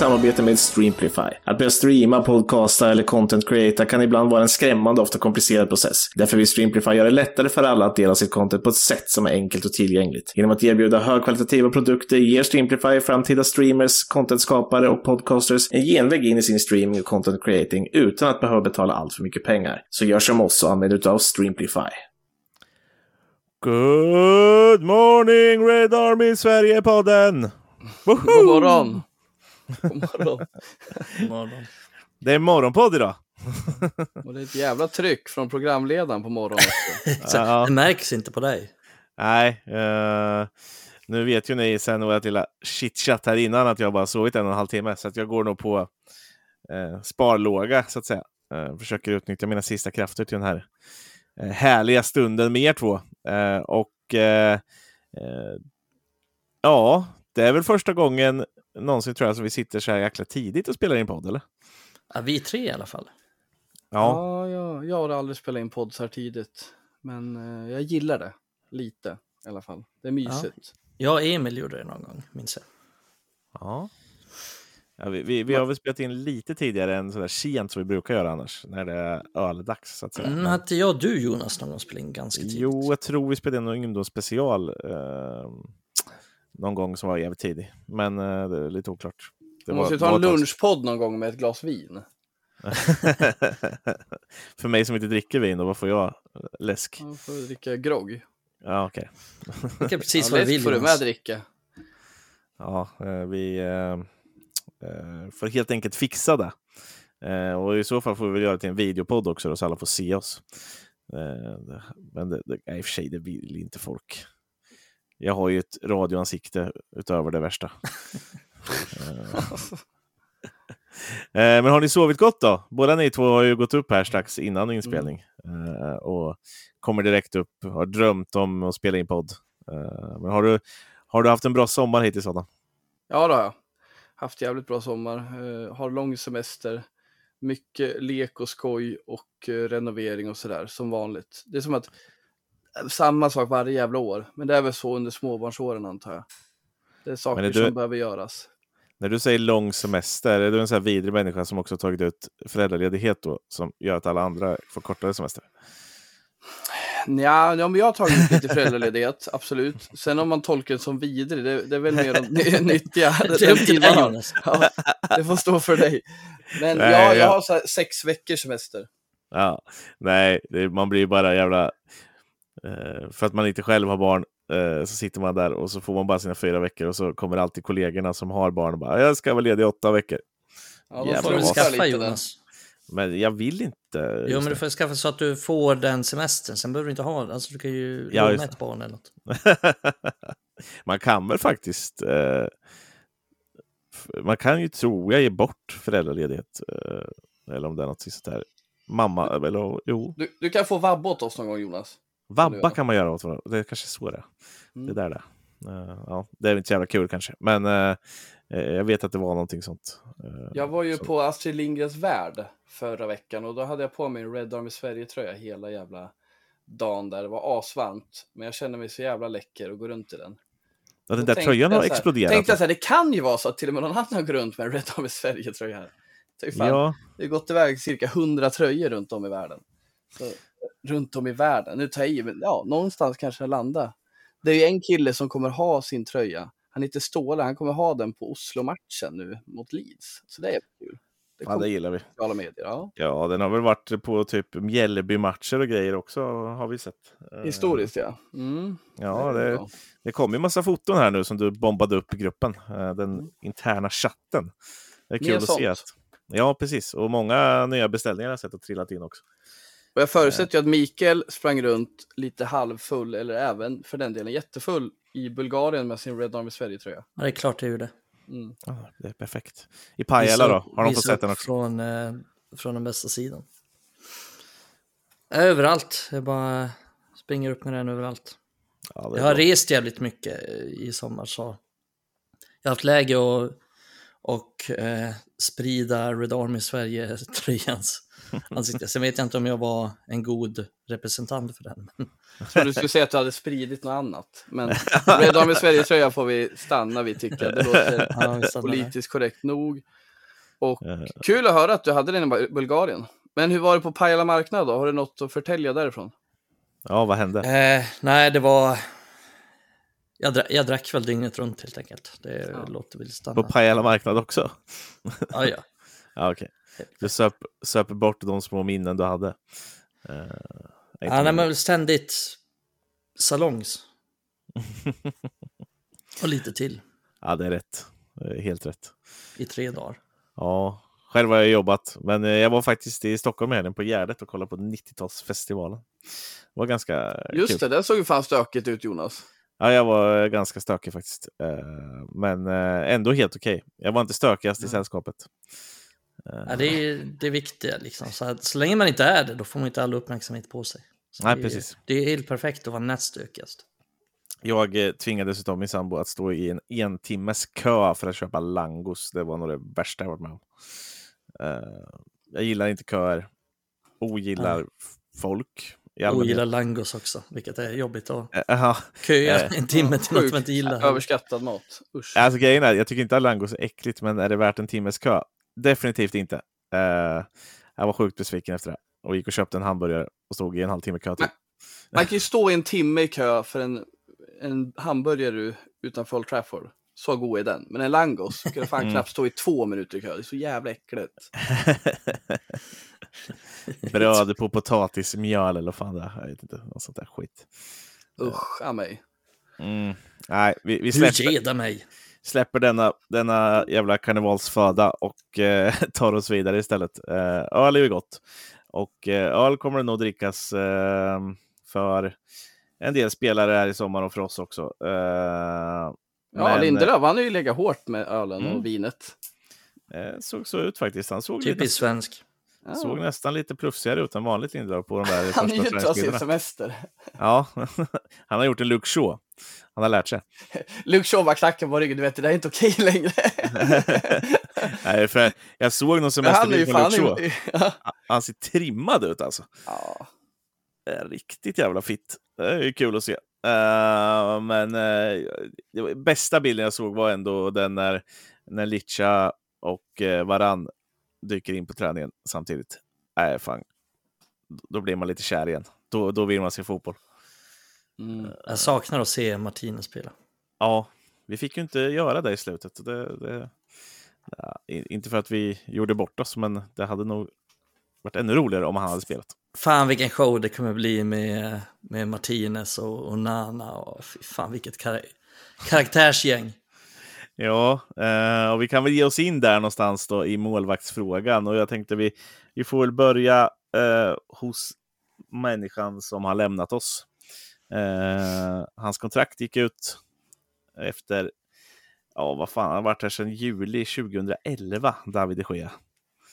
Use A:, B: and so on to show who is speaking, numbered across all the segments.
A: samarbete med Streamplify. Att börja streama, podcasta eller content creata kan ibland vara en skrämmande, ofta komplicerad process. Därför vill Streamplify göra det lättare för alla att dela sitt content på ett sätt som är enkelt och tillgängligt. Genom att erbjuda högkvalitativa produkter ger Streamplify framtida streamers, contentskapare och podcasters en genväg in i sin streaming och content creating utan att behöva betala allt för mycket pengar. Så gör som oss och använd utav Streamplify.
B: Good morning Red Army Sverige-podden!
C: God morgon! God morgon.
D: Morgon.
B: Det är morgonpodd idag.
C: Och det är ett jävla tryck från programledaren på morgonen.
B: Ja.
D: Det märks inte på dig.
B: Nej, eh, nu vet ju ni sen vårt lilla chitchat här innan att jag bara sovit en och en halv timme, så att jag går nog på eh, sparlåga så att säga. Eh, försöker utnyttja mina sista krafter till den här härliga stunden med er två. Och ja, det är väl första gången någonsin tror jag som vi sitter så här jäkla tidigt och spelar in podd, eller?
D: Ja, vi tre i alla fall.
B: Ja,
C: Ja, jag, jag har aldrig spelat in podd så här tidigt. Men eh, jag gillar det. Lite i alla fall. Det är mysigt.
D: Jag och Emil gjorde det någon gång, minns jag.
B: ja. ja vi, vi, vi har väl spelat in lite tidigare än sådär sent som vi brukar göra annars, när det är öldags så att säga.
D: Mm,
B: Men-
D: hade jag och du Jonas någon gång spelat in ganska tidigt?
B: Jo, jag tror vi spelade in någon ungdomsspecial eh, någon gång som var jävligt tidig. Men eh, det är lite oklart. Det
C: Du måste ju ta
B: var
C: en lunchpodd någon gång med ett glas vin.
B: För mig som inte dricker vin, då, vad får jag? Eh, Läsk?
C: Man får dricka grogg.
B: Ja, okej.
D: Det kan precis
C: Ja,
D: vad du
C: läsk
D: vill
C: får du med
D: Jonas.
C: dricka.
B: Ja, eh, vi eh, eh, får helt enkelt fixa det. Eh, och i så fall får vi väl göra det till en videopodd också då, så alla får se oss. Eh, men det, det, i och för sig, det vill inte folk. Jag har ju ett radioansikte utöver det värsta. Eh, Eh, Men har ni sovit gott då? Båda ni två har ju gått upp här strax innan inspelning eh, och kommer direkt upp, har drömt om att spela in podd. Men har du, har du haft en bra sommar hittills Adam?
C: Ja, det har jag. Haft jävligt bra sommar. Har lång semester. Mycket lek och skoj och renovering och sådär som vanligt. Det är som att samma sak varje jävla år. Men det är väl så under småbarnsåren antar jag. Det är saker
B: är du-
C: som behöver göras.
B: När du säger lång semester, är du en sån här vidrig människa som också har tagit ut föräldraledighet då, som gör att alla andra får kortare semester?
C: Ja, men jag har tagit ut lite föräldraledighet, absolut. Sen om man tolkar det som vidrig, det, det är väl mer de nyttiga.
D: Det är dig
C: Ja. Ja, det får stå för dig. Men
B: Nej,
C: ja, jag
B: jag-
C: har så här sex veckors semester.
B: Ja, nej, det, man blir bara jävla... Eh, för att man inte själv har barn eh, så sitter man där och så får man bara sina fyra veckor och så kommer alltid kollegorna som har barn och bara jag ska vara ledig i åtta veckor.
C: Ja,
B: Jävlar
C: får
D: du skaffa. Jonas.
B: Men jag vill inte.
D: Jo, men du får skaffa så att du får den semestern. Sen behöver du inte ha Alltså, du kan ju
B: Ja,
D: låna ett barn eller något.
B: man kan väl faktiskt... Eh, man kan ju, tror jag, ge bort föräldraledighet. Eh, eller om det är något sånt där. Mamma, eller jo.
C: Du, du kan få vabba åt oss någon gång Jonas.
B: Vabba kan man göra åt varandra. Det är kanske så det är.
C: Mm.
B: Det där det. Eh, ja, det är inte så jävla kul kanske. Men eh, jag vet att det var någonting sånt. Eh,
C: Jag var ju
B: så-
C: på Astrid Lindgrens Värld förra veckan och då hade jag på mig en Red Army Sverige-tröja hela jävla dagen där. Det var asvarmt, men jag kände mig så jävla läcker och gå runt i den.
B: Ja, den där tröjan har exploderat.
C: Tänkte jag så här, det kan ju vara så att till och med någon annan går runt med en Red Army Sverige-tröja här. Fan,
B: ja,
C: Det har gått iväg cirka 100 tröjor runt om i världen. Så, runt om i världen. Nu tar jag i, men ja, någonstans kanske jag landar. Det är ju en kille som kommer ha sin tröja. Han heter Ståle, han kommer ha den på Oslo-matchen nu mot Leeds. Så det är kul. Det
B: ja, det gillar vi.
C: sociala medier. Ja.
B: Ja, den har väl varit på typ Mjällby-matcher och grejer också, har vi sett. Eh,
C: Historiskt ja. Mm.
B: Ja, det,
C: bra.
B: det kom ju massa foton här nu som du bombade upp i gruppen. eh, Den
C: Mm.
B: interna chatten. Det är kul
C: Mer
B: att
C: sånt.
B: se. Att, ja, precis. Och många nya beställningar har jag sett att trillat in också.
C: Och jag förutsätter ju att Mikael sprang runt lite halvfull, eller även för den delen jättefull, i Bulgarien med sin Red Army Sverige-tröja.
D: Ja, det är klart jag gjorde.
C: Mm.
B: Ja, det är perfekt. I Pajala då? Har de fått sett den också?
D: Från, eh, från den bästa sidan. Överallt. Jag bara springer upp med den överallt.
B: Ja,
D: Jag har
B: bra.
D: rest jävligt mycket i sommar så jag har haft läge att och, eh, sprida Red Army Sverige-tröjans ansikte. Sen vet jag inte om jag var en god representant för den.
C: Jag trodde du skulle säga att du hade spridit något annat. Men Red Army Sverige-tröja får vi stanna vid tycker jag. Det låter
D: Ja, där.
C: politiskt korrekt nog. Och kul att höra att du hade den i Bul- Bulgarien. Men hur var det på Pajala marknad då? Har du något att förtälja därifrån?
B: Ja, vad hände?
D: Eh, nej, det var... Jag, dra... jag drack väl dygnet runt helt enkelt. Det
C: Ja.
D: låter väl
B: På
D: stanna.
B: Pajala marknad också?
D: Ja, ja.
B: Ja, okej. Du söp, söp bort de små minnen du hade. Eh,
D: Han är
B: många.
D: väl ständigt salongs. Och lite till
B: ja, det är rätt. Det helt rätt.
D: i tre dagar.
B: Ja, själv har jag jobbat, men eh, jag var faktiskt i Stockholm i helgen på Gärdet och kollade på 90-talsfestivalen. Det var ganska
C: Just
B: kul.
C: det, där såg ju fan stökigt ut Jonas.
B: Ja, jag var ganska stökig faktiskt. Eh, Men eh, ändå helt okej. Jag var inte stökigast i
C: Mm.
B: sällskapet.
D: Ja, det är det viktiga liksom. Så, att, så länge man inte är det, då får man inte all uppmärksamhet på sig. Så
B: Nej,
D: det, är-
B: precis.
D: Det är helt perfekt att vara näststökigast.
B: Jag eh, tvingades av min sambo att stå i en en timmes kö för att köpa langos. Det var nog det värsta jag varit med om. Eh, Jag gillar inte köer. Ogillar
D: Nej.
B: folk. I
D: Och
B: allmänhet.
D: gillar langos också, vilket är jobbigt att
B: ja.
D: köa en timme till något man inte gillar.
C: Överskattad mat. Usch.
B: Alltså grejen är, jag tycker inte att langos är äckligt, men är det värt en timmes kö? Definitivt inte. Eh, jag var sjukt besviken efter det och gick och köpte en hamburgare och stod i en halvtimme kö till.
C: Man kan ju stå i en timme i kö för en, en hamburgare utanför Old Trafford. Så god är den. Men en langos skulle fan
B: Mm.
C: knappt stå i två minuter i kö. Det är så jävla äckligt.
B: Bröd på potatismjöl eller vad fan det är. Jag vet inte, något sånt där skit.
C: Usch, a mig.
B: Mm. Nej, vi, vi
D: Du
B: släpper,
D: geda mig.
B: Släpper denna, denna jävla karnevalsföda och eh, tar oss vidare istället. Eh, öl är ju gott. Och eh, öl kommer det nog drickas eh, för en del spelare här i sommar och för oss också. Eh,
C: Ja,
B: men,
C: Lindelöf, han har ju legat hårt med ölen
B: Mm.
C: och vinet.
B: Eh, såg så ut faktiskt. Han såg, lite,
D: Typiskt svensk.
C: Ja.
B: såg nästan lite plufsigare ut än vanligt Lindelöf på de där
C: Han njuter av sin semester.
B: Ja, han har gjort en Luke Shaw. Han har lärt sig.
C: Luke Shaw var klacken på ryggen, du vet det där är inte okej längre.
B: Nej, för jag såg någon semesterbild
C: fan...
B: Luke Shaw.
C: Ja.
B: Han ser trimmad ut alltså.
C: Ja.
B: riktigt jävla fit. Det är kul att se. Eh, men uh, bästa bilden jag såg var ändå den när, när Licha och uh, Varann dyker in på träningen samtidigt. Nej, fan. Då blir man lite kär igen. Då, då vill man se fotboll.
C: Mm.
D: Jag saknar att se Martinez spela.
B: Ja, vi fick ju inte göra det i slutet. Det, det, ja, i- inte för att vi gjorde bort oss, men det hade nog varit ännu roligare om han hade spelat.
D: Fan vilken show det kommer bli med, med Martinez och, och Nana. Och fy fan vilket kar karaktärsgäng.
B: Ja, eh, och vi kan väl ge oss in där någonstans då i målvaktsfrågan. Och jag tänkte vi, vi får väl börja eh, hos människan som har lämnat oss. Eh, hans kontrakt gick ut efter, ja vad fan, han har varit här sedan juli 2011, David de Gea.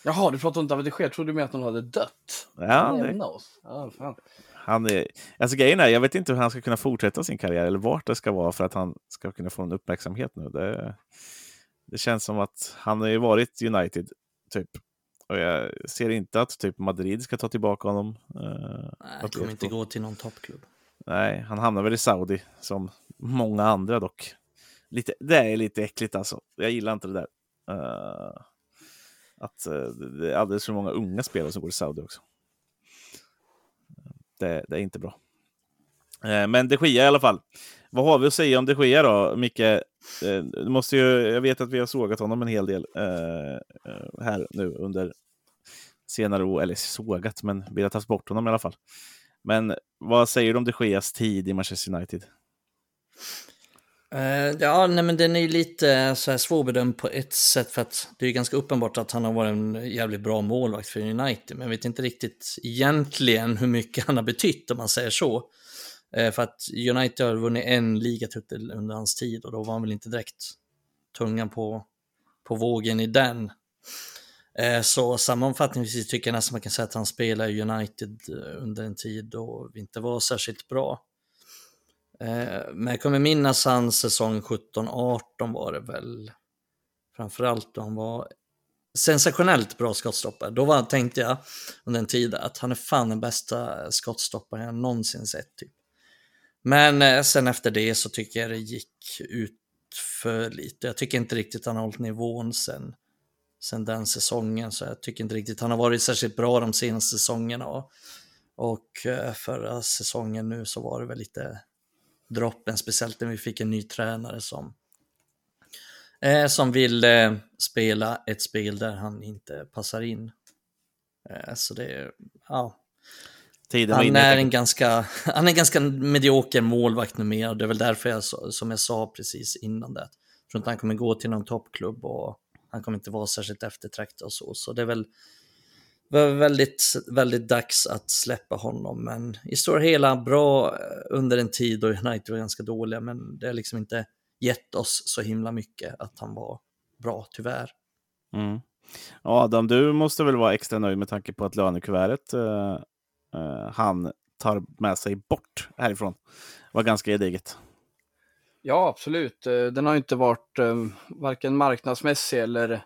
C: Jaha, du pratade om David de Gea. Trodde du med att han hade dött.
B: Ja,
C: Han
B: det,
C: oss. Ja, fan.
B: han är, alltså grejen är, jag vet inte hur han ska kunna fortsätta sin karriär eller vart det ska vara för att han ska kunna få en uppmärksamhet nu. Det, det känns som att han har ju varit United, typ. Och jag ser inte att typ Madrid ska ta tillbaka honom. Eh,
D: Nej, det
B: Att
D: kommer inte gå till någon toppklubb
B: nej, han hamnar väl i Saudi, som många andra dock. Lite, det är lite äckligt alltså. Jag gillar inte det där. Uh, att uh, det är alldeles för många unga spelare som går i Saudi också. Det, det är inte bra. Uh, Men de Gia i alla fall. Vad har vi att säga om de Gia då, Micke? Du måste ju, jag vet att vi har sågat honom en hel del här nu under senare år. Eller sågat, men vi har tagit bort honom i alla fall. Men vad säger du om de Geas tid i Manchester United?
D: Uh, ja, nej, men den är ju lite eh, så här svårbedömd på ett sätt för att det är ganska uppenbart att han har varit en jävligt bra målvakt för United. Men jag vet inte riktigt egentligen hur mycket han har betytt om man säger så. Uh, för att United har vunnit en ligatitel under hans tid och då var han väl inte direkt tungan på, på vågen i den. Eh, så sammanfattningsvis tycker jag nästan man kan säga att han spelar i United eh, under en tid då vi inte var särskilt bra. Eh, men jag kommer minnas hans säsong 17-18 var det väl. Framförallt då han var sensationellt bra skottstoppare. Då var, tänkte jag under en tid att han är fan den bästa skottstopparen jag någonsin sett. Typ. Men sen efter det så tycker jag det gick ut för lite. Jag tycker inte riktigt han har hållit nivån sen, sen den säsongen. Så jag tycker inte riktigt han har varit särskilt bra de senaste säsongerna. Och, och eh, förra säsongen nu så var det väl lite droppen, speciellt när vi fick en ny tränare som eh, som vill eh, spela ett spel där han inte passar in. Eh, så det ja.
B: Tiden
D: Han är en ganska, han är en ganska medioker målvakt numera och det är väl därför jag, som jag sa precis innan det. Jag tror inte han kommer gå till någon toppklubb och han kommer inte vara särskilt eftertraktad och så. Så det är väl väldigt, väldigt dags att släppa honom. Men i stora hela bra eh, under en tid då United var ganska dåliga. Men det har liksom inte gett oss så himla mycket att han var bra, tyvärr.
B: Mm. Adam, du måste väl vara extra nöjd med tanke på att lönekuvertet eh, eh, han tar med sig bort härifrån var ganska gediget.
C: Ja, absolut. Eh, Den har inte varit eh, varken marknadsmässig eller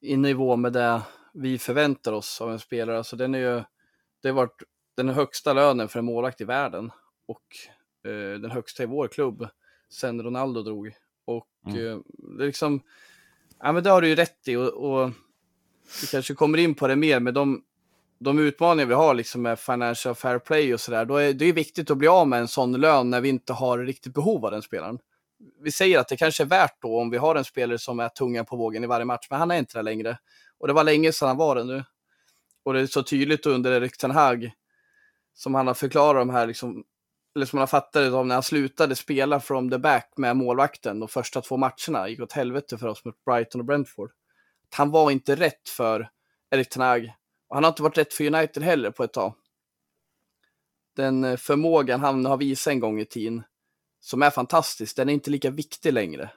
C: i nivå med det vi förväntar oss av en spelare. Alltså den är ju, det har varit den högsta lönen för en målvakt i världen och eh, den högsta i vår klubb sen Ronaldo drog. Och
B: Mm.
C: eh, det är liksom, ja men det har du ju rätt i och, och vi kanske kommer in på det mer, men de, de utmaningar vi har liksom med financial fair play och sådär, då är det är viktigt att bli av med en sån lön när vi inte har riktigt behov av den spelaren. Vi säger att det kanske är värt då om vi har en spelare som är tungan på vågen i varje match, men han är inte det längre. Och det var länge sedan han var det nu. Och det är så tydligt under Erik Ten Hag, som han har förklarat de här, liksom, eller som han har fattat det om när han slutade spela from the back med målvakten de första två matcherna, gick åt helvete för oss mot Brighton och Brentford. Han var inte rätt för Erik Ten Hag. Han har inte varit rätt för United heller på ett tag. Den eh, förmågan han har visat en gång i tiden, som är fantastisk, den är inte lika viktig längre.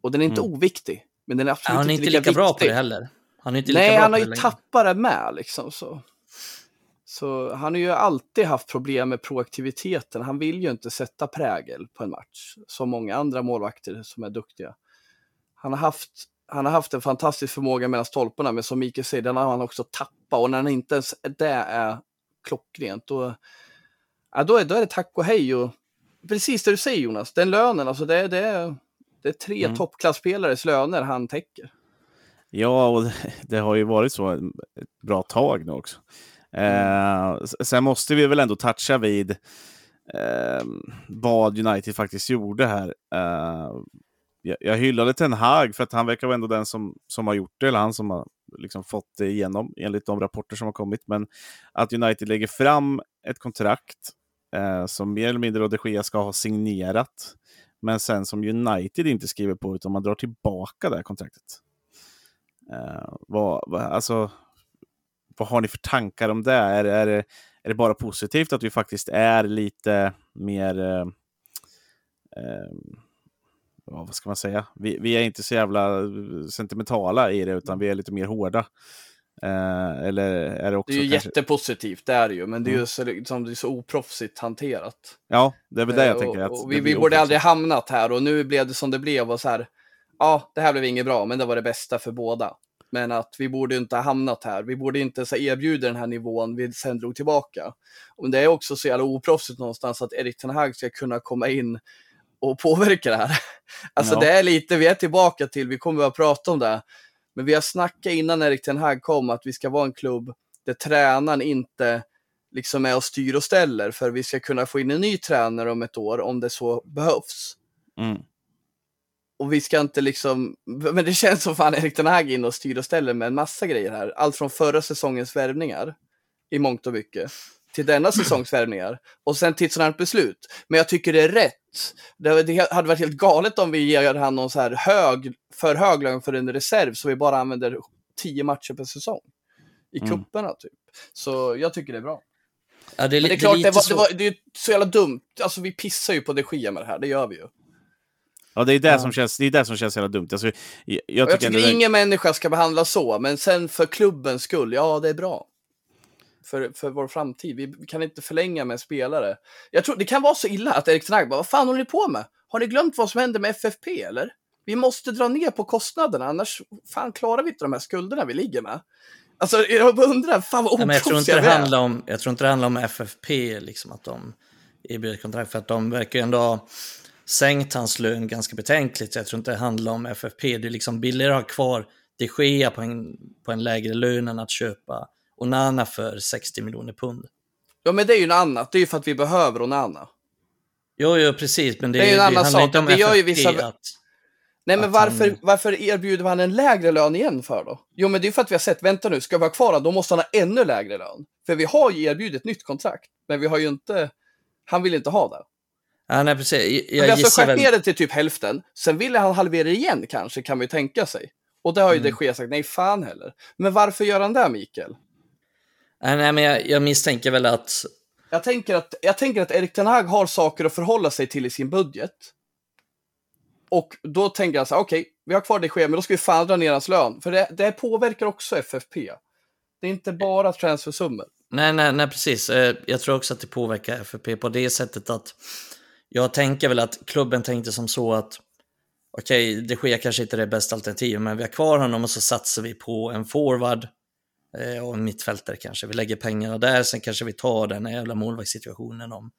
C: Och den är inte
B: Mm.
C: oviktig, men den är absolut
D: Han är inte
C: lika,
D: lika bra på
C: viktig.
D: det heller. Han är inte lika
C: Nej,
D: bra
C: han har ju tappat det med liksom. Så. så han har ju alltid haft problem med proaktiviteten. Han vill ju inte sätta prägel på en match, som många andra målvakter som är duktiga. Han har haft, han har haft en fantastisk förmåga mellan stolparna, men som Mikael säger, den har han också tappat. Och när han inte ens det är klockrent, då, ja, då, är, då är det tack och hej. Och, precis det du säger Jonas, den lönen, alltså det, det, är, det är tre
B: Mm.
C: toppklasspelares löner han täcker.
B: Ja, och det, har ju varit så ett bra tag nu också. Eh, s- sen måste vi väl ändå toucha vid eh, vad United faktiskt gjorde här. Eh, jag, jag hyllade Ten Hag för att han verkar vara ändå den som, som har gjort det, eller han som har liksom fått det igenom enligt de rapporter som har kommit. Men att United lägger fram ett kontrakt eh, som mer eller mindre de Gea ska ha signerat, men sen som United inte skriver på, utan man drar tillbaka det här kontraktet. Eh, vad, vad, alltså, vad har ni för tankar om det? Är, är, det? är det bara positivt att vi faktiskt är lite mer... Eh, eh, ja, vad ska man säga? Vi, vi är inte så jävla sentimentala i det, utan vi är lite mer hårda. Eh, eller är det också
C: Det är ju
B: kanske...
C: jättepositivt, det är det ju, men det är ju
B: Mm.
C: så, liksom, det är så oproffsigt hanterat.
B: Ja, det är väl det jag
C: Eh,
B: tänker.
C: och,
B: Att
C: och vi, vi borde aldrig hamnat här och nu blev det som det blev och så här, ja, det här blev inget bra, men det var det bästa för båda. Men att vi borde inte ha hamnat här. Vi borde inte så erbjuda den här nivån vi sen drog tillbaka. Och det är också så jävla oproffsigt någonstans att Erik Ten Hag ska kunna komma in och påverka det här. Alltså
B: Ja.
C: det är lite, vi är tillbaka till, vi kommer att prata om det, men vi har snackat innan Erik Ten Hag kom att vi ska vara en klubb där tränaren inte liksom är och styr och ställer för vi ska kunna få in en ny tränare om ett år om det så behövs.
B: Mm.
C: Och vi ska inte liksom, men det känns som fan Erik Ten Hag in och styr och ställer med en massa grejer här. Allt från förra säsongens värvningar i mångt och mycket till denna säsongs värvningar och sen till ett sådant beslut. Men jag tycker det är rätt. Det, det hade varit helt galet om vi ger han någon så här hög, för hög lön för en reserv så vi bara använder tio matcher per säsong i
B: Mm.
C: kupperna typ. Så jag tycker det är bra.
D: Ja, det är,
C: Men det är klart, det, var,
D: så-
C: det, var, det är så jävla dumt. Alltså vi pissar ju på de Gia med det här, det gör vi ju.
B: Ja, det är det,
D: Ja.
B: som känns, det är det som känns jävla dumt. Alltså, jag, jag
C: Och jag
B: tycker
C: tycker
B: det-
C: ingen människa ska behandlas så, men sen för klubbens skull, ja det är bra. För, för vår framtid. Vi kan inte förlänga med en spelare. Jag tror det kan vara så illa att Erik Ten Hag bara, vad fan håller ni på med? Har ni glömt vad som hände med FFP eller? Vi måste dra ner på kostnaderna, annars fan klarar vi inte de här skulderna vi ligger med. Alltså, jag undrar, fan vad
D: Nej, jag, tror inte det handlar om, jag tror inte det handlar om FFP, liksom, att de erbjuder kontrakt. För att de verkar ju ändå ha sänkt hans lön ganska betänkligt. Så jag tror inte det handlar om FFP. Det är liksom billigare att ha kvar de Gea på en, på en lägre lön än att köpa Onana för 60 miljoner pund.
C: Ja, men det är ju något annat. Det är ju för att vi behöver Onana.
D: Jo, jo, precis. Men det,
C: Det är ju en
D: det
C: annan sak,
D: inte om
C: vi gör ju vissa-
D: Att,
C: Nej, men varför,
D: han-
C: varför erbjuder han en lägre lön igen för då? Jo, men det är för att vi har sett, vänta nu, ska vi ha kvar då måste han ha ännu lägre lön. För vi har ju erbjudit nytt kontrakt, men vi har ju inte, han vill inte ha det.
D: ja, nej, precis. Jag, jag
C: alltså
D: gissar väl...
C: ner det till typ hälften, sen ville han halvera igen kanske, kan vi tänka sig. Och det har ju
D: Mm.
C: de Gea sagt, nej fan heller. Men varför gör han det, Mikael?
D: Nej, nej, men jag, jag misstänker väl att
C: Jag tänker, att, jag tänker att Erik Ten Hag har saker att förhålla sig till i sin budget. Och då tänker jag så här, okej, vi har kvar det sker, men då ska vi fan dra ner hans lön. För det, det påverkar också FFP. Det är inte bara transfersummor.
D: Nej, nej, nej, precis. Eh, Jag tror också att det påverkar FFP på det sättet att jag tänker väl att klubben tänkte som så att okej, det sker kanske inte det bästa alternativet, men vi har kvar honom och så satsar vi på en forward eh, och en mittfältare kanske. Vi lägger pengarna där, sen kanske vi tar den här jävla målvaktssituationen om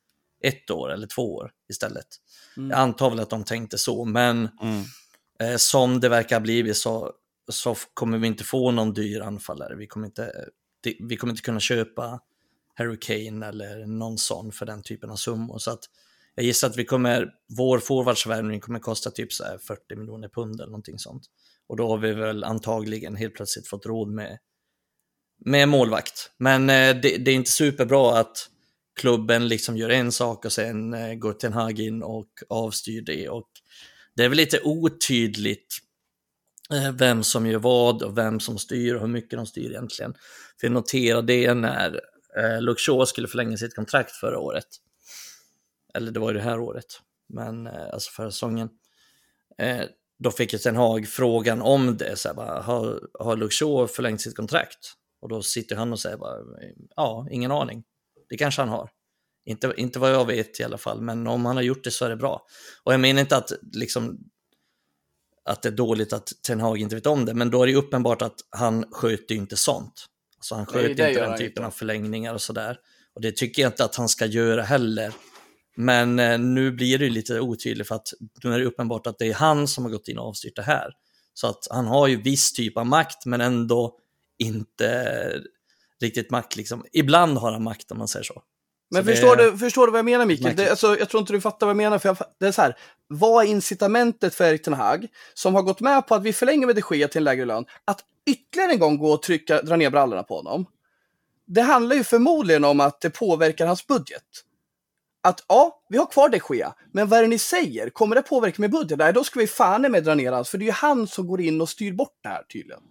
D: ett år eller två år istället.
C: Mm.
D: Jag antar väl att de tänkte så, men
B: Mm.
D: eh, som det verkar blivit så, så kommer vi inte få någon dyr anfallare. Vi kommer inte, det, vi kommer inte kunna köpa Harry Kane eller någon sån för den typen av summor. Så att jag gissar att vi kommer, vår forwardsvärvning kommer kosta typ så här 40 miljoner pund eller någonting sånt. Och då har vi väl antagligen helt plötsligt fått råd med, med målvakt. Men eh, det, det är inte superbra att klubben liksom gör en sak och sen eh, går Ten Hag in och avstyr det. Och det är väl lite otydligt eh, vem som gör vad och vem som styr och hur mycket de styr egentligen. För jag noterade det när eh, Luke Shaw skulle förlänga sitt kontrakt förra året. Eller det var ju det här året, men eh, alltså förra säsongen. Eh, då fick ju Ten Hag frågan om det, så här, bara, har, har Luke Shaw förlängt sitt kontrakt? Och då sitter han och säger bara, ja, ingen aning. Det kanske han har. Inte, inte vad jag vet i alla fall, men om han har gjort det så är det bra. Och jag menar inte att, liksom, att det är dåligt att Ten Hag inte vet om det, men då är det uppenbart att han sköter ju inte sånt. Alltså han sköter inte den typen
C: inte.
D: av förlängningar och sådär. Och det tycker jag inte att han ska göra heller. Men eh, nu blir det ju lite otydligt för att nu är det uppenbart att det är han som har gått in och avstyrt det här. Så att han har ju viss typ av makt men ändå inte riktigt makt. Liksom. Ibland har han makt om man säger så.
C: Men
D: Så det-
C: förstår, du, förstår du vad jag menar Mikael? Det, alltså, jag tror inte du fattar vad jag menar. För jag, det är så här, vad är incitamentet för Erik Ten Hag, som har gått med på att vi förlänger med de Gea till en lägre lön, att ytterligare en gång gå och trycka, dra ner brallorna på honom? Det handlar ju förmodligen om att det påverkar hans budget. Att ja, vi har kvar de Gea, men vad är det ni säger? Kommer det påverka med budget? Nej, då ska vi fan med dra ner hans, för det är ju han som går in och styr bort det här tydligen.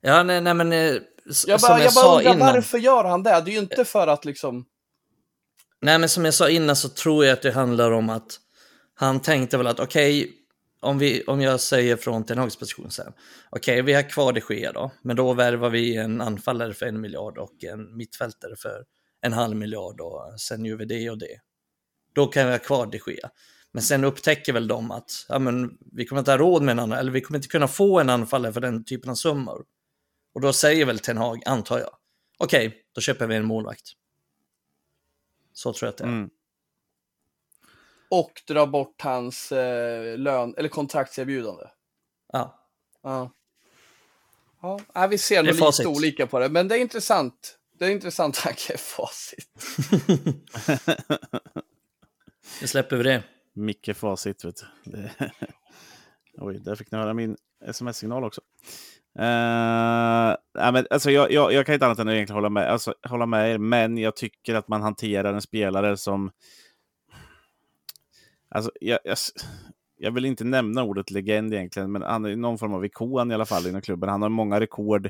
D: Ja, nej, nej men eh, s-
C: Jag
D: som
C: bara,
D: jag,
C: jag bara
D: sa
C: undrar
D: innan.
C: varför gör han det? Det är ju inte för att liksom...
D: Nej, men som jag sa innan så tror jag att det handlar om att han tänkte väl att okej, om, vi, om jag säger från Ten Hags position sen, okej, vi har kvar det Gea då, men då värvar vi en anfallare för en miljard och en mittfältare för en halv miljard och sen gör vi det och det. Då kan vi ha kvar det Gea. Men sen upptäcker väl de att ja, men, vi kommer inte ha råd med en annan, eller vi kommer inte kunna få en anfallare för den typen av summor. Och då säger väl Ten Hag, antar jag, okej, då köper vi en målvakt. Så tror jag att det är.
B: Mm.
C: Och dra bort hans eh, lön, eller kontraktserbjudande.
D: Ja.
C: Ja. Ja, vi ser nog lite
D: facit.
C: olika på det, men det är intressant. Det är intressant tanke, facit.
D: Nu släpper vi det.
B: Micke Facit, vet du. Det... Oj, där fick ni höra min sms-signal också. Uh, nej, men, alltså, jag, jag, jag kan inte annat än att egentligen hålla med, alltså, hålla med er, men jag tycker att man hanterar en spelare som... Alltså, jag, jag, jag vill inte nämna ordet legend egentligen, men han är någon form av ikon i alla fall inom klubben. Han har många rekord.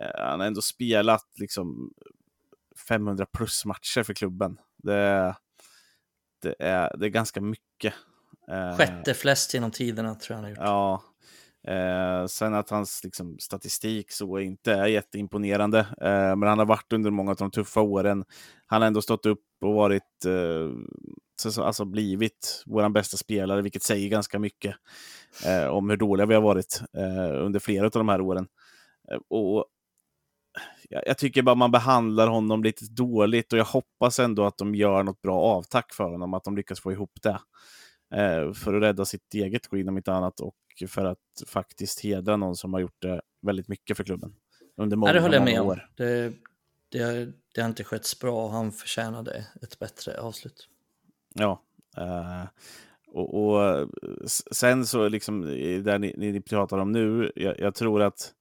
B: Eh, han har ändå spelat liksom 500 plus matcher för klubben. Det, det, är, det är ganska mycket. Eh,
D: Sjätte flest genom tiderna tror jag han har gjort.
B: Ja. Eh, sen att hans liksom, statistik så inte är jätteimponerande. Eh, men han har varit under många av de tuffa åren. Han har ändå stått upp och varit eh, alltså blivit vår bästa spelare, vilket säger ganska mycket eh, om hur dåliga vi har varit eh, under flera av de här åren. Eh, och jag, jag tycker bara man behandlar honom lite dåligt och jag hoppas ändå att de gör något bra avtack för honom, att de lyckas få ihop det. Eh, för att rädda sitt eget skinn om inte annat och för att faktiskt hedra någon som har gjort det väldigt mycket för klubben. Under många,
D: ja, det håller jag med
B: år.
D: om. Det, det, det har inte skötts bra och han förtjänade ett bättre avslut.
B: Ja. Uh, och, och, sen så liksom, där ni, ni pratar om nu, jag, jag tror att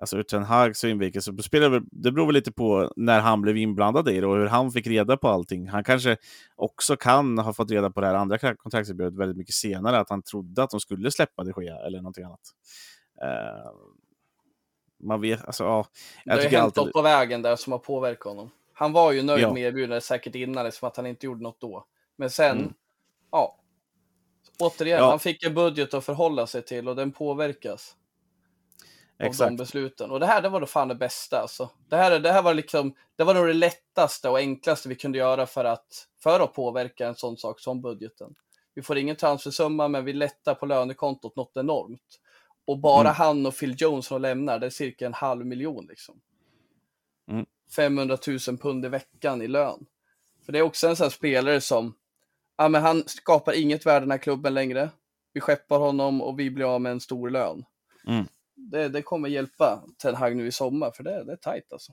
B: alltså ur Ten Hags synvinkel så spelar det, det beror väl lite på när han blev inblandad i det och hur han fick reda på allting. Han kanske också kan ha fått reda på det här andra kontraktserbjudandet väldigt mycket senare, att han trodde att de skulle släppa de Gea eller någonting annat. Uh, man vet, alltså ja.
C: Jag det har hänt alltid... något på vägen där som har påverkat honom. Han var ju nöjd ja. med erbjudandet säkert innan, som att han inte gjorde något då. Men sen, mm. ja. Återigen, ja. han fick en budget att förhålla sig till och den påverkas. Exakt. Av de besluten. Och det här det var då fan det bästa. Alltså. Det, här, det här var liksom, det var nog det lättaste och enklaste vi kunde göra för att, för att påverka en sån sak som budgeten. Vi får ingen transfersumma, men vi lättar på lönekontot något enormt. Och bara mm. han och Phil Jones som lämnar, det är cirka en halv miljon. Liksom. Mm. 500 000 pund i veckan i lön. För det är också en sån spelare som, ja men han skapar inget värde i den här klubben längre. Vi skeppar honom och vi blir av med en stor lön. Mm. Det, det kommer hjälpa Ten Hag nu i sommar, för det, det är tajt alltså.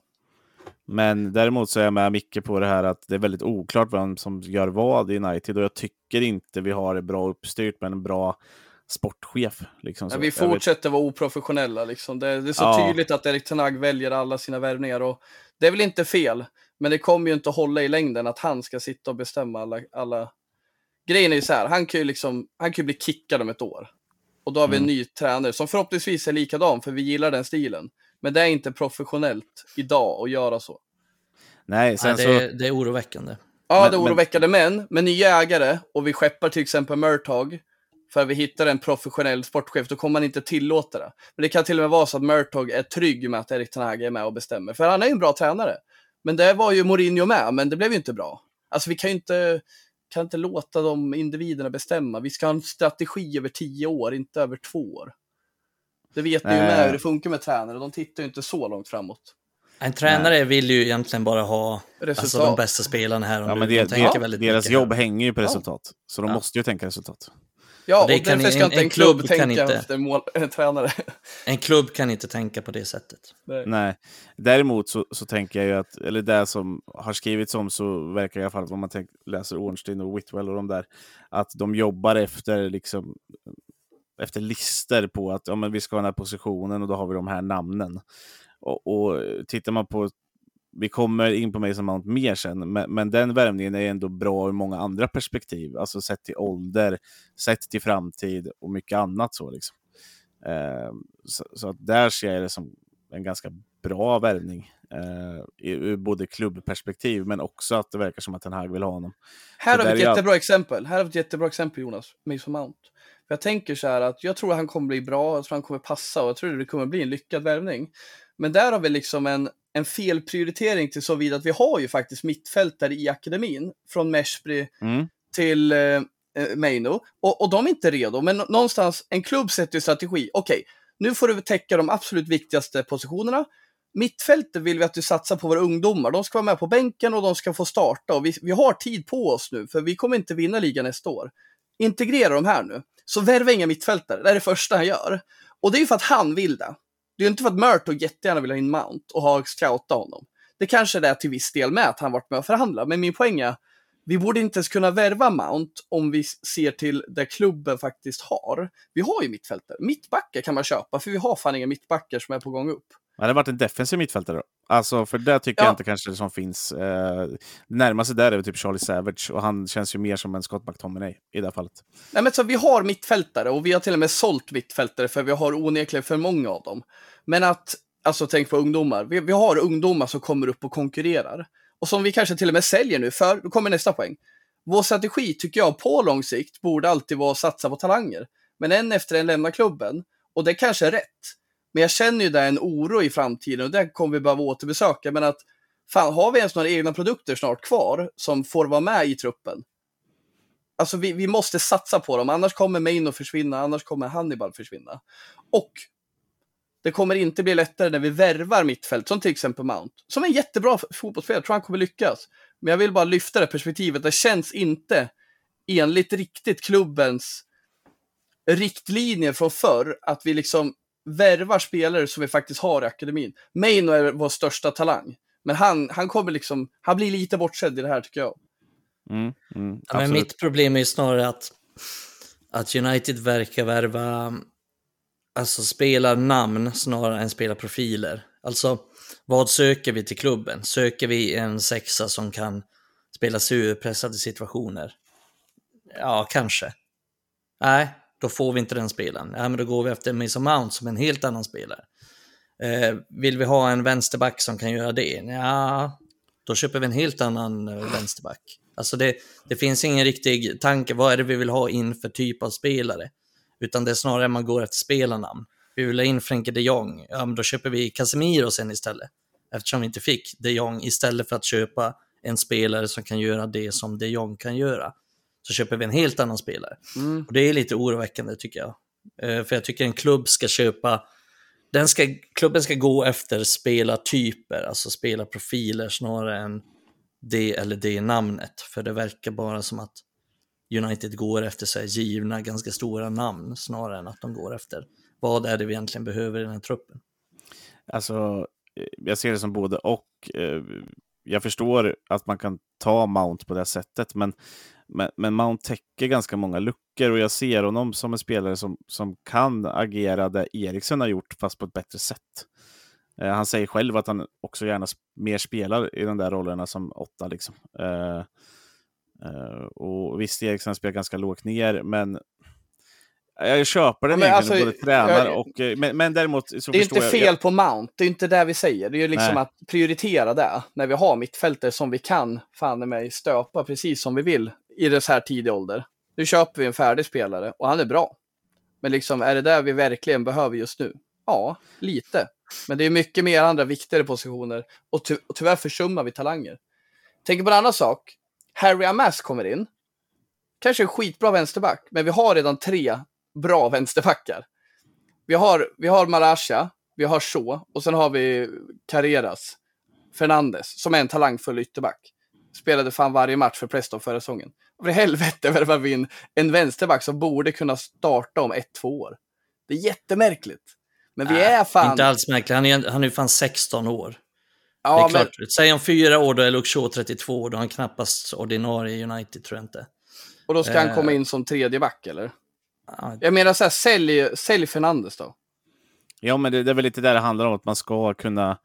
B: Men däremot så är jag med mycket på det här att det är väldigt oklart vem som gör vad i United och jag tycker inte vi har det bra uppstyrt med en bra sportchef. Liksom,
C: ja, vi fortsätter vara oprofessionella. Liksom. Det, det, är så ja. tydligt att Erik Tenag väljer alla sina värvningar. Och det är väl inte fel, men det kommer ju inte att hålla i längden att han ska sitta och bestämma alla... alla... Grejen är ju så här, han kan ju, liksom, han kan ju bli kickad om ett år. Och då har vi en mm. ny tränare som förhoppningsvis är likadan, för vi gillar den stilen. Men det är inte professionellt idag att göra så.
D: Nej, sen Nej det, är, det är oroväckande.
C: Ja, men, det är oroväckande, men med nya ägare och vi skeppar till exempel Murtag för vi hittar en professionell sportchef, då kommer man inte tillåta det. Men det kan till och med vara så att Murtog är trygg med att Erik Ten är med och bestämmer, för han är ju en bra tränare. Men det var ju Mourinho med, men det blev ju inte bra. Alltså vi kan ju inte, kan inte låta de individerna bestämma. Vi ska ha en strategi över tio år, inte över två år. Det vet ni ju med hur det funkar med tränare, de tittar ju inte så långt framåt.
D: En tränare Nej. vill ju egentligen bara ha alltså, de bästa spelarna här och
B: ja,
D: nu.
B: Men det, de det, deras jobb hänger ju på resultat, ja. så de ja. måste ju tänka resultat.
C: Ja, och, det och därför ska inte en, en klubb, klubb tänka inte, efter mål, en tränare.
D: En klubb kan inte tänka på det sättet.
B: Nej. Nej. Däremot så, så tänker jag ju att, eller det som har skrivits om så verkar i alla fall, om man tänk, läser Ornstein och Whitwell och de där, att de jobbar efter liksom efter lister på att ja, men vi ska ha den här positionen och då har vi de här namnen. Och, och tittar man på vi kommer in på Mason Mount mer sen, men, men den värvningen är ändå bra ur många andra perspektiv. Alltså sett till ålder, sett till framtid och mycket annat. så liksom. eh, så, så, att där ser jag det som en ganska bra värvning. Eh, ur både klubbperspektiv, men också att det verkar som att den här vill ha honom.
C: Här så har vi ett jättebra jag... exempel. Här har vi ett jättebra exempel, Jonas. Mason Mount. Jag tänker så här att jag tror att han kommer bli bra, jag tror han kommer passa och jag tror att det kommer bli en lyckad värvning. Men där har vi liksom en, en felprioritering till så vid att vi har ju faktiskt mittfältare i akademin. Från Meshbri mm. till eh, eh, Meino. Och, och de är inte redo, men någonstans, en klubb sätter ju strategi. Okej, okay, nu får du täcka de absolut viktigaste positionerna. Mittfältet vill vi att du satsar på våra ungdomar. De ska vara med på bänken och de ska få starta. Och vi, vi har tid på oss nu, för vi kommer inte vinna ligan nästa år. Integrera de här nu. Så värva inga mittfältare, det är det första han gör. Och det är ju för att han vill det. Det är ju inte för att Murto jättegärna vill ha in Mount och ha scoutat honom. Det kanske är det till viss del med att han varit med och förhandlat, men min poäng är vi borde inte ens kunna värva Mount om vi ser till det klubben faktiskt har. Vi har ju mittfältare. Mittbackar kan man köpa, för vi har fan inga mittbackar som är på gång upp.
B: Det hade varit en defensiv mittfältare. Alltså, för det tycker ja. jag inte kanske det som finns. Eh, närmaste där är typ Charlie Savage och han känns ju mer som en Scott McTominay i det här fallet.
C: Nej, men så vi har mittfältare och vi har till och med sålt mittfältare för vi har onekligen för många av dem. Men att, alltså tänk på ungdomar. Vi, vi har ungdomar som kommer upp och konkurrerar. Och som vi kanske till och med säljer nu, för då kommer nästa poäng. Vår strategi tycker jag på lång sikt borde alltid vara att satsa på talanger. Men en efter en lämnar klubben. Och det kanske är rätt. Men jag känner ju där en oro i framtiden och det kommer vi behöva återbesöka. Men att fan, har vi ens några egna produkter snart kvar som får vara med i truppen? Alltså vi, vi måste satsa på dem, annars kommer Main att försvinna, annars kommer Hannibal försvinna. Och det kommer inte bli lättare när vi värvar mittfält, som till exempel Mount. Som är en jättebra fotbollsspelare, tror han kommer lyckas. Men jag vill bara lyfta det perspektivet, det känns inte enligt riktigt klubbens riktlinjer från förr att vi liksom värvar spelare som vi faktiskt har i akademin. Maino är vår största talang, men han, han kommer liksom, han blir lite bortsedd i det här tycker jag.
B: Mm, mm,
D: Ja, men mitt problem är ju snarare att, att United verkar värva alltså spelarnamn snarare än spelarprofiler. Alltså, vad söker vi till klubben? Söker vi en sexa som kan spela sig ur pressade situationer? Ja, kanske. Nej, då får vi inte den spelaren. Ja, men då går vi efter Mason Mount som en helt annan spelare. Eh, vill vi ha en vänsterback som kan göra det? Ja, då köper vi en helt annan eh, vänsterback. Alltså det, det finns ingen riktig tanke, vad är det vi vill ha in för typ av spelare? Utan det är snarare man går efter spelarnamn. Vi vill ha in Frenkie de Jong, ja men då köper vi Casemiro sen istället. Eftersom vi inte fick de Jong istället för att köpa en spelare som kan göra det som de Jong kan göra. Så köper vi en helt annan spelare.
C: Mm.
D: Och det är lite oroväckande tycker jag. Eh, För jag tycker en klubb ska köpa, den ska, klubben ska gå efter spelartyper, alltså spelarprofiler snarare än det eller det namnet. För det verkar bara som att United går efter så här givna, ganska stora namn snarare än att de går efter vad är det vi egentligen behöver i den här truppen.
B: Alltså, eh, jag ser det som både och. Eh, Jag förstår att man kan ta Mount på det sättet, men, men, men Mount täcker ganska många luckor och jag ser honom som en spelare som, som kan agera där Eriksen har gjort, fast på ett bättre sätt. Eh, Han säger själv att han också gärna sp- mer spelar i de där rollerna som åtta. Liksom. Eh, eh, och visst, Eriksen spelar ganska lågt ner, men jag köper den
C: men
B: egentligen,
C: alltså,
B: både tränar
C: jag-
B: och... eh, Men, men däremot så
C: Det är inte
B: jag...
C: fel
B: jag,
C: på Mount, det är inte det vi säger. Det är ju liksom
B: Nej.
C: att prioritera det när vi har mittfältare som vi kan fan i mig stöpa precis som vi vill i det så här tidig ålder. Nu köper vi en färdig spelare och han är bra. Men liksom, är det där vi verkligen behöver just nu? Ja, lite. Men det är mycket mer andra viktigare positioner och, ty och tyvärr försummar vi talanger. Tänk på en annan sak. Harry Amas kommer in. Kanske en skitbra vänsterback, men vi har redan tre bra vänsterbackar. Vi har, vi har Marasha, vi har Shaw och sen har vi Carreras Fernandes som är en talangfull ytterback. Spelade fan varje match för Preston förra säsongen. För i helvete värvar vi in en vänsterback som borde kunna starta om ett, två år. Det är jättemärkligt. Men vi är fan...
D: Inte alls märkligt, han är, han är ju fan 16 år. det
C: ja,
D: är klart. Säg om fyra år, då är Luke Shaw 32, då är han knappast ordinarie i United, tror jag inte.
C: och då ska han
D: eh,
C: komma in som tredje back, eller?
D: Ja,
C: Jag menar så här, sälj, sälj Fernandes då.
B: Ja, men det, det är väl lite där det handlar om, att man ska kunna...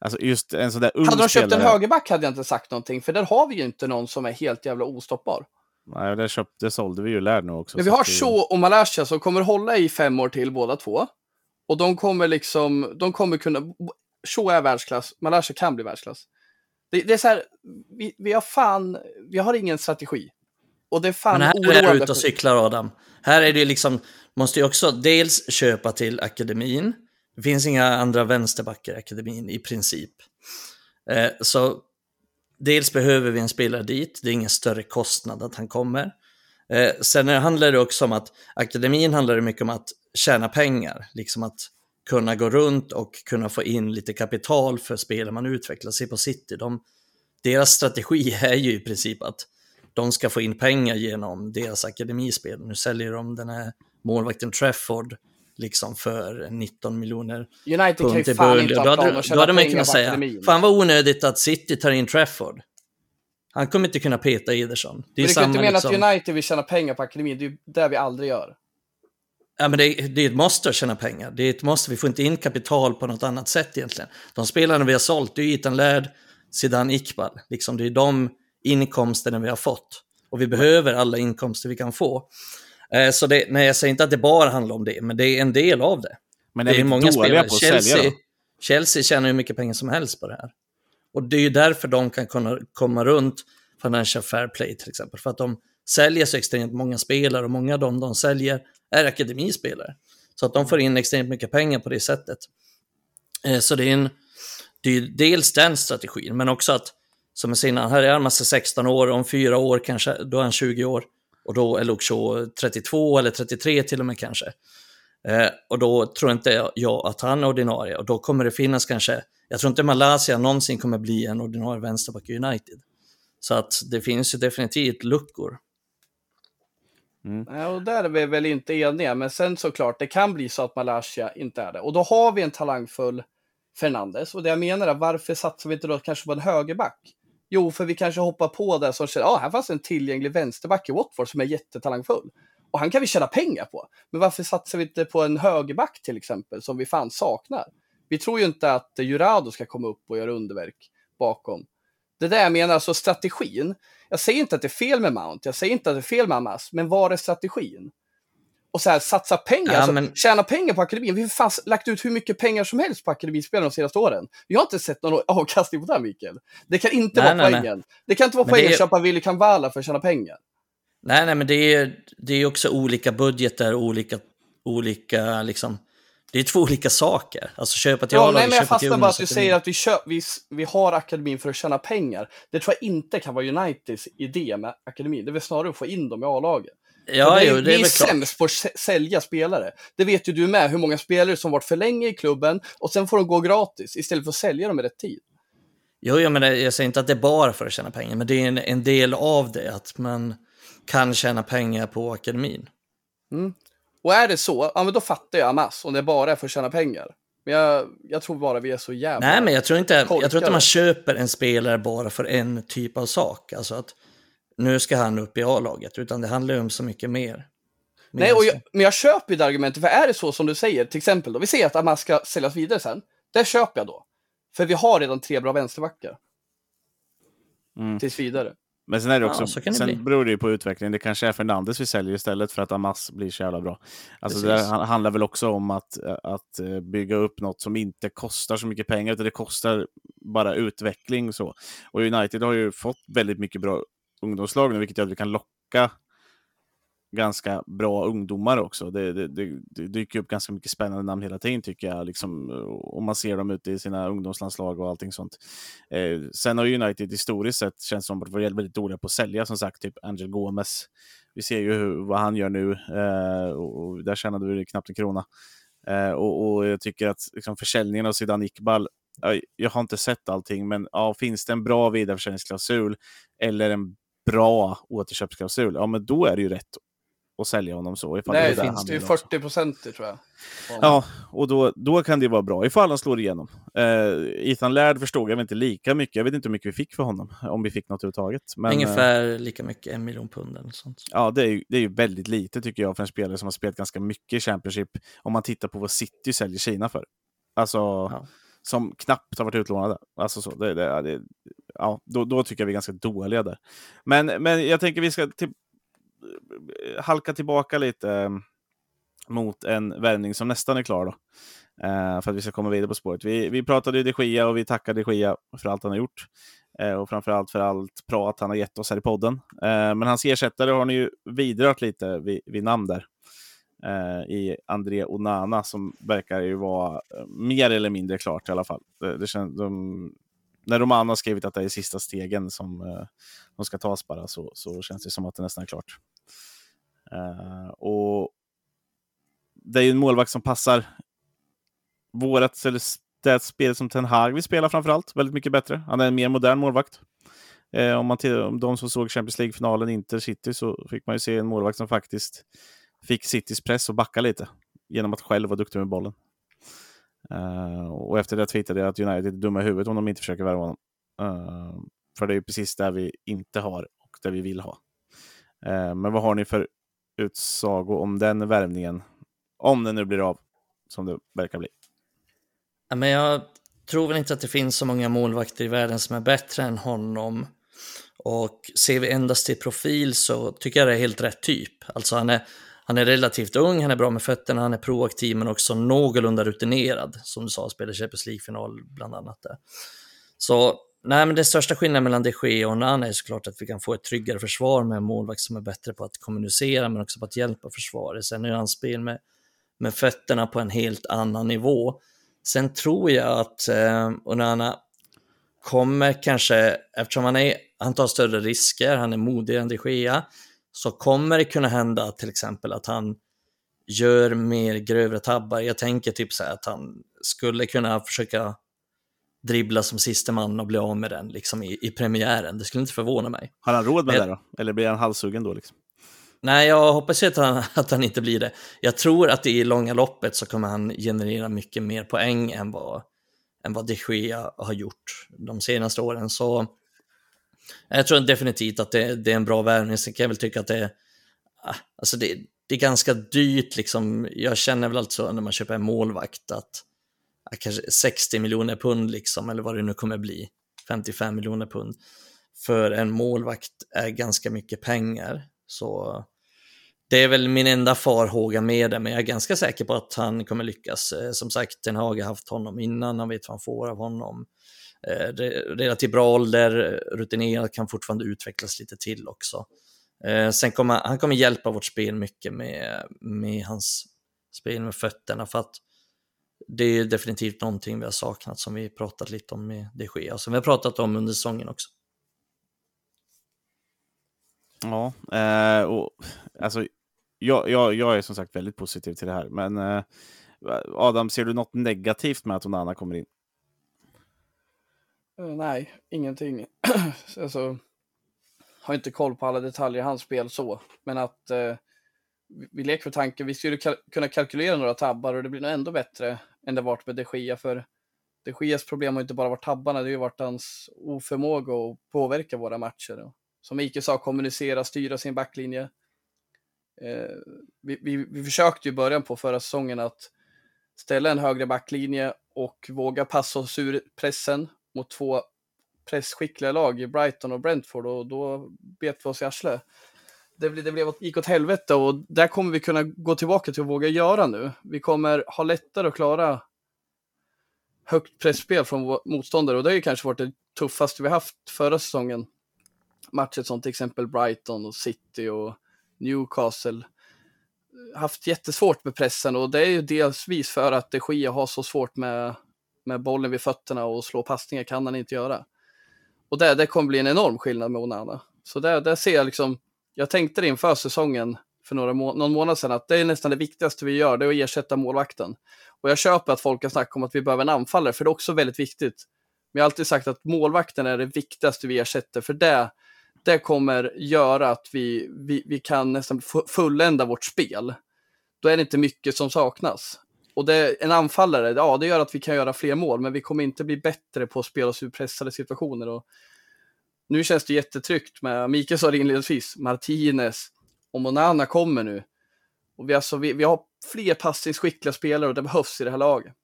B: Alltså just en sån där ung
C: Hade de köpt en
B: spelare-
C: högerback hade jag inte sagt någonting, för där har vi ju inte någon som är helt jävla ostoppbar.
B: Nej, det, köpt, det sålde vi ju lär nu också.
C: Men vi har Shaw och Malaysia som kommer hålla i fem år till båda två. Och de kommer liksom, de kommer kunna, Shaw är världsklass, Malaysia kan bli världsklass. Det, det är så här, vi, vi har fan, vi har ingen strategi. Och det är fan
D: Men här är du ute och cyklar Adam. Här är det liksom, måste ju också dels köpa till akademin. Det finns inga andra vänsterbackar i akademin i princip. Eh, så dels behöver vi en spelare dit, det är ingen större kostnad att han kommer. Eh, sen handlar det också om att akademin handlar mycket om att tjäna pengar, liksom att kunna gå runt och kunna få in lite kapital för spelare man utvecklar sig på City. De, deras strategi är ju i princip att de ska få in pengar genom deras akademispel. Nu säljer de den här målvakten Trafford liksom för 19 miljoner
C: United kan ju fan inte ha
D: hade,
C: plan att tjäna pengar
D: kunnat
C: på
D: säga,
C: akademin.
D: fan vad onödigt att City tar in Trafford. Han kommer inte kunna peta Ederson. Det är
C: Men du kan inte mena
D: liksom,
C: att United vill tjäna pengar på akademin, det är ju det vi aldrig gör.
D: Ja, men det, det är ett måste att tjäna pengar. Det är ett måste. Vi får inte in kapital på något annat sätt egentligen. De spelarna vi har sålt, det är Ethan Laird, Zidane Iqbal. Liksom, det är de inkomsterna vi har fått. Och vi behöver alla inkomster vi kan få. Eh, så det, nej, jag säger inte att det bara handlar om det, men det är en del av det.
B: Men
D: Det
B: är
D: är
B: vi
D: många spelare. Chelsea,
B: sälja?
D: Chelsea tjänar hur mycket pengar som helst på det här. Och det är ju därför de kan kunna komma runt Financial Fair Play till exempel. För att de säljer så extremt många spelare och många av dem de säljer är akademispelare. Så att de får in extremt mycket pengar på det sättet. Eh, Så det är, en, det är dels den strategin, men också att, som jag säger, innan, här är han massa 16 år, om fyra år kanske, då är han 20 år. Och då är Luke Shaw 32 eller 33 till och med kanske. Eh, och då tror inte jag att han är ordinarie och då kommer det finnas kanske, jag tror inte Malaysia någonsin kommer bli en ordinarie vänsterback i United. Så att det finns ju definitivt luckor.
C: Mm. Ja, och där är vi väl inte eniga, men sen såklart, det kan bli så att Malaysia inte är det. Och då har vi en talangfull Fernandes. Och det jag menar är, varför satsar vi inte då kanske på en högerback? Jo, för vi kanske hoppar på det som säger, ja, ah, här fanns en tillgänglig vänsterback i Watford som är jättetalangfull. Och han kan vi tjäna pengar på. Men varför satsar vi inte på en högerback till exempel, som vi fan saknar? Vi tror ju inte att Jurado ska komma upp och göra underverk bakom. Det där jag menar, alltså strategin. Jag säger inte att det är fel med Mount, jag säger inte att det är fel med Amas, men var är strategin? Och så här, satsa pengar,
D: Ja,
C: alltså,
D: men-
C: tjäna pengar på akademin. Vi har fan lagt ut hur mycket pengar som helst på akademispelare de senaste åren. Vi har inte sett någon avkastning på det, här, Mikael. Det kan inte
D: Nej,
C: vara
D: nej, nej.
C: poängen. Det kan inte vara
D: Men
C: poängen att
D: är-
C: köpa Willy Kamvala för att tjäna pengar.
D: Nej, nej, men det är det är också olika budgetar, olika, olika liksom, det är två olika saker. Alltså köpa till
C: Ja,
D: A-laget,
C: nej, men jag
D: köpa till
C: fastnar bara att du säger att vi, köp, vi, vi har akademin för att tjäna pengar. Det tror jag inte kan vara Uniteds idé med akademin. Det är väl snarare att få in dem i A-laget.
D: Ja,
C: För
D: jo, det är
C: vi
D: väl klart.
C: sämst på att sä- sälja spelare. Det vet ju du med, hur många spelare som varit för länge i klubben och sen får de gå gratis istället för att sälja dem i rätt tid.
D: Jo, jag, menar, jag säger inte att det är bara för att tjäna pengar, men det är en, en del av det, att man kan tjäna pengar på akademin.
C: Och är det så, ja men då fattar jag Amas om det bara är för att tjäna pengar. Men jag, jag tror bara vi är så jävla...
D: Nej, men jag tror, inte, jag tror inte
C: Korkade.
D: man köper en spelare bara för en typ av sak. Alltså att nu ska han upp i A-laget, utan det handlar ju om så mycket mer.
C: Nej, och jag, men jag köper ju det argumentet, för är det så som du säger, till exempel då, vi säger att Amas ska säljas vidare sen, det köper jag då. För vi har redan tre bra vänsterbackar.
B: Mm.
C: Tills vidare.
B: Men sen är det
D: Ja,
B: också,
D: så kan det
B: sen
D: bli.
B: beror det ju på utvecklingen. Det kanske är Fernandes vi säljer istället för att Amas blir så jävla bra. Alltså det
D: Precis.
B: han- handlar väl också om att, att eh, bygga upp något som inte kostar så mycket pengar, utan det kostar bara utveckling. Så. Och United har ju fått väldigt mycket bra ungdomslag nu, vilket gör att vi kan locka ganska bra ungdomar också. Det, det, det, det dyker upp ganska mycket spännande namn hela tiden tycker jag, liksom, om man ser dem ute i sina ungdomslandslag och allting sånt. Eh, sen har United historiskt sett känns som att varit väldigt dåliga på att sälja, som sagt, typ Angel Gomes. Vi ser ju hur, vad han gör nu eh, och, och där tjänade vi knappt en krona. Eh, och, och jag tycker att liksom, försäljningen av Zidane Iqbal, jag har inte sett allting, men ja, finns det en bra vidareförsäljningsklausul eller en bra återköpsklausul, ja men då är det ju rätt att sälja honom så. ifall
C: Nej, det finns det är ju
B: vill också.
C: 40 procent tror jag.
B: Ja, och då, då kan det vara bra ifall han slår igenom. Eh, Ethan Laird förstod jag inte lika mycket. Jag vet inte hur mycket vi fick för honom, om vi fick något överhuvudtaget. Men, eh,
D: Ungefär lika mycket, en miljon pund eller sånt.
B: Ja, det är, ju, det är ju väldigt lite tycker jag för en spelare som har spelat ganska mycket i Championship. Om man tittar på vad City säljer Kina för. Alltså,
D: Ja.
B: som knappt har varit utlånade. Alltså så, det, det, det, ja, då, då tycker jag vi är ganska dåliga där. Men, men jag tänker vi ska till, halka tillbaka lite eh, mot en värvning som nästan är klar då. Eh, för att vi ska komma vidare på spåret. Vi, vi pratade ju De Gia och vi tackade De Gia för allt han har gjort. Eh, och framförallt för allt prat han har gett oss här i podden. Eh, men hans ersättare har ni ju vidrört lite vid, vid namn där. Eh, I André Onana som verkar ju vara eh, mer eller mindre klart i alla fall. Det, det känns, de, när Romano har skrivit att det är sista stegen som eh, de ska tas bara så, så känns det som att det nästan är klart. Eh, och det är ju en målvakt som passar vårat, eller det spelet som Ten Hag vill spela framförallt, väldigt mycket bättre. Han är en mer modern målvakt. Eh, om, man till, om de som såg Champions League-finalen Inter City så fick man ju se en målvakt som faktiskt fick Citys press och backa lite genom att själv vara duktig med bollen. Uh, och efter det tweetade jag att United är dumma i huvudet om de inte försöker värva honom. Uh, för det är ju precis det vi inte har och det vi vill ha. Uh, men vad har ni för utsago om den värvningen? Om den nu blir av, som det verkar bli.
D: Ja, men jag tror väl inte att det finns så många målvakter i världen som är bättre än honom. Och ser vi endast till profil så tycker jag det är helt rätt typ. Alltså han är, han är relativt ung, han är bra med fötterna, han är proaktiv men också någorlunda rutinerad. Som du sa, spelar Champions League-final bland annat. Där. Så nej, men den största skillnaden mellan de Gea och Nana är såklart att vi kan få ett tryggare försvar med en målvakt som är bättre på att kommunicera men också på att hjälpa försvaret. Sen är hans spel med, med fötterna på en helt annan nivå. Sen tror jag att eh, Onana kommer kanske, eftersom han, är, han tar större risker, han är modigare än de Gea, så kommer det kunna hända till exempel att han gör mer grövre tabbar. Jag tänker typ så här att han skulle kunna försöka dribbla som sista man och bli av med den liksom i, i premiären. Det skulle inte förvåna mig.
B: Har han råd med
D: Men-
B: det då? Eller blir han halshuggen då? Liksom?
D: Nej, jag hoppas att han, att han inte blir det. Jag tror att i långa loppet så kommer han generera mycket mer poäng än vad, än vad de Gea har gjort de senaste åren. Så jag tror definitivt att det, det är en bra värvning. Sen kan jag väl tycka att det är, alltså det, det är ganska dyrt. Liksom. Jag känner väl alltså när man köper en målvakt att ah, kanske 60 miljoner pund, liksom, eller vad det nu kommer bli, 55 miljoner pund, för en målvakt är ganska mycket pengar. Så det är väl min enda farhåga med det, men jag är ganska säker på att han kommer lyckas. Eh, som sagt, Ten Hag har haft honom innan, han vet vad han får av honom. Eh, relativt bra ålder, rutinerad, kan fortfarande utvecklas lite till också. Eh, sen kommer han kommer hjälpa vårt spel mycket med, med hans spel med fötterna, för att det är definitivt någonting vi har saknat som vi pratat lite om med det sker och som vi har pratat om under säsongen också.
B: Ja, eh, och, alltså, jag, jag, jag är som sagt väldigt positiv till det här. Men eh, Adam, ser du något negativt med att Onana kommer in?
C: Eh, nej, ingenting. alltså, har inte koll på alla detaljer i hans spel så, men att eh, vi- vi leker med tanken, vi skulle kal- kunna kalkylera några tabbar och det blir nog ändå bättre än det varit med de Gia, för de Gias problem har inte bara varit tabbarna, det har ju varit hans oförmåga att påverka våra matcher. Och, som Ike sa, kommunicera, styra sin backlinje. Eh, vi, vi, vi försökte ju i början på förra säsongen att ställa en högre backlinje och våga passa oss ur pressen mot två pressskickliga lag i Brighton och Brentford och då bet vi oss i arslet. Det, det blev, gick åt helvete och där kommer vi kunna gå tillbaka till att våga göra nu. Vi kommer ha lättare att klara högt pressspel från motståndare och det har ju kanske varit det tuffaste vi haft förra säsongen. Matcher som till exempel Brighton och City och Newcastle haft jättesvårt med pressen och det är ju delsvis för att de Gia har så svårt med, med bollen vid fötterna och slå passningar kan han inte göra. Och det, det kommer bli en enorm skillnad med Onana. Så där, där ser jag liksom, jag tänkte det inför säsongen för några må någon månad sedan att det är nästan det viktigaste vi gör, det är att ersätta målvakten. Och jag köper att folk har snackat om att vi behöver en anfallare, för det är också väldigt viktigt. Men jag har alltid sagt att målvakten är det viktigaste vi ersätter, för det, det kommer göra att vi, vi, vi kan nästan fullända vårt spel. Då är det inte mycket som saknas. Och det, en anfallare, ja det gör att vi kan göra fler mål, men vi kommer inte bli bättre på att spela oss ur pressade situationer. Och nu känns det jättetryggt med, Mikael sa det inledningsvis, Martinez och Monana kommer nu. Och vi, alltså, vi, vi har fler passningsskickliga spelare och det behövs i det här laget.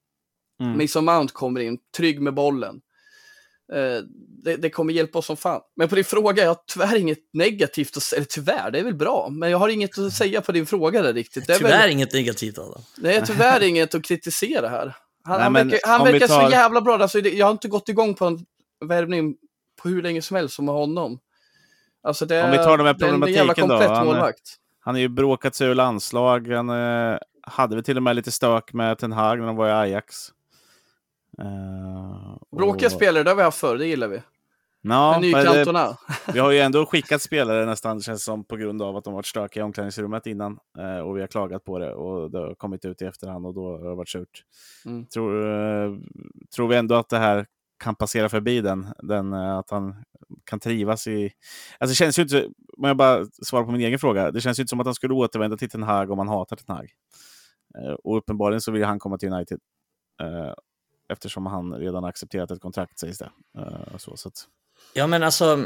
B: Mm.
C: Mason Mount kommer in, trygg med bollen. Eh, det, det kommer hjälpa oss som fan. Men på din fråga, jag har tyvärr inget negativt att säga. Eller tyvärr, det är väl bra. Men jag har inget att säga på din fråga där riktigt. Det är
D: Tyvärr
C: väl,
D: inget negativt Adam.
C: det är tyvärr inget att kritisera här. Han,
B: Nej,
C: han
B: men
C: verkar, han verkar
B: tar-
C: så jävla bra. Alltså, jag har inte gått igång på en värvning på hur länge som helst som med honom. Alltså det,
B: Om vi tar de här
C: det är en jävla
B: problematiken då,
C: komplett
B: han är-
C: målvakt.
B: Han har ju bråkat sig ur landslag. Han eh, hade väl till och med lite stök med Ten Hag när de var i Ajax. Eh,
C: Bråkiga
B: och-
C: spelare, det har vi haft förr, det gillar vi.
B: Ja,
C: en ny
B: det, vi har ju ändå skickat spelare nästan, känns som, på grund av att de varit stökiga i omklädningsrummet innan. Eh, och vi har klagat på det och det har kommit ut i efterhand och då har det varit surt.
C: Mm.
B: Tror, eh, tror vi ändå att det här kan passera förbi den, den eh, att han kan trivas i... Alltså det känns ju inte, om jag bara svarar på min egen fråga, det känns ju inte som att han skulle återvända till Ten Hag om han hatar Ten Hag. Eh, och uppenbarligen så vill han komma till United. Eftersom han redan accepterat ett kontrakt sägs det. Eh, så, så att,
D: Ja, men alltså,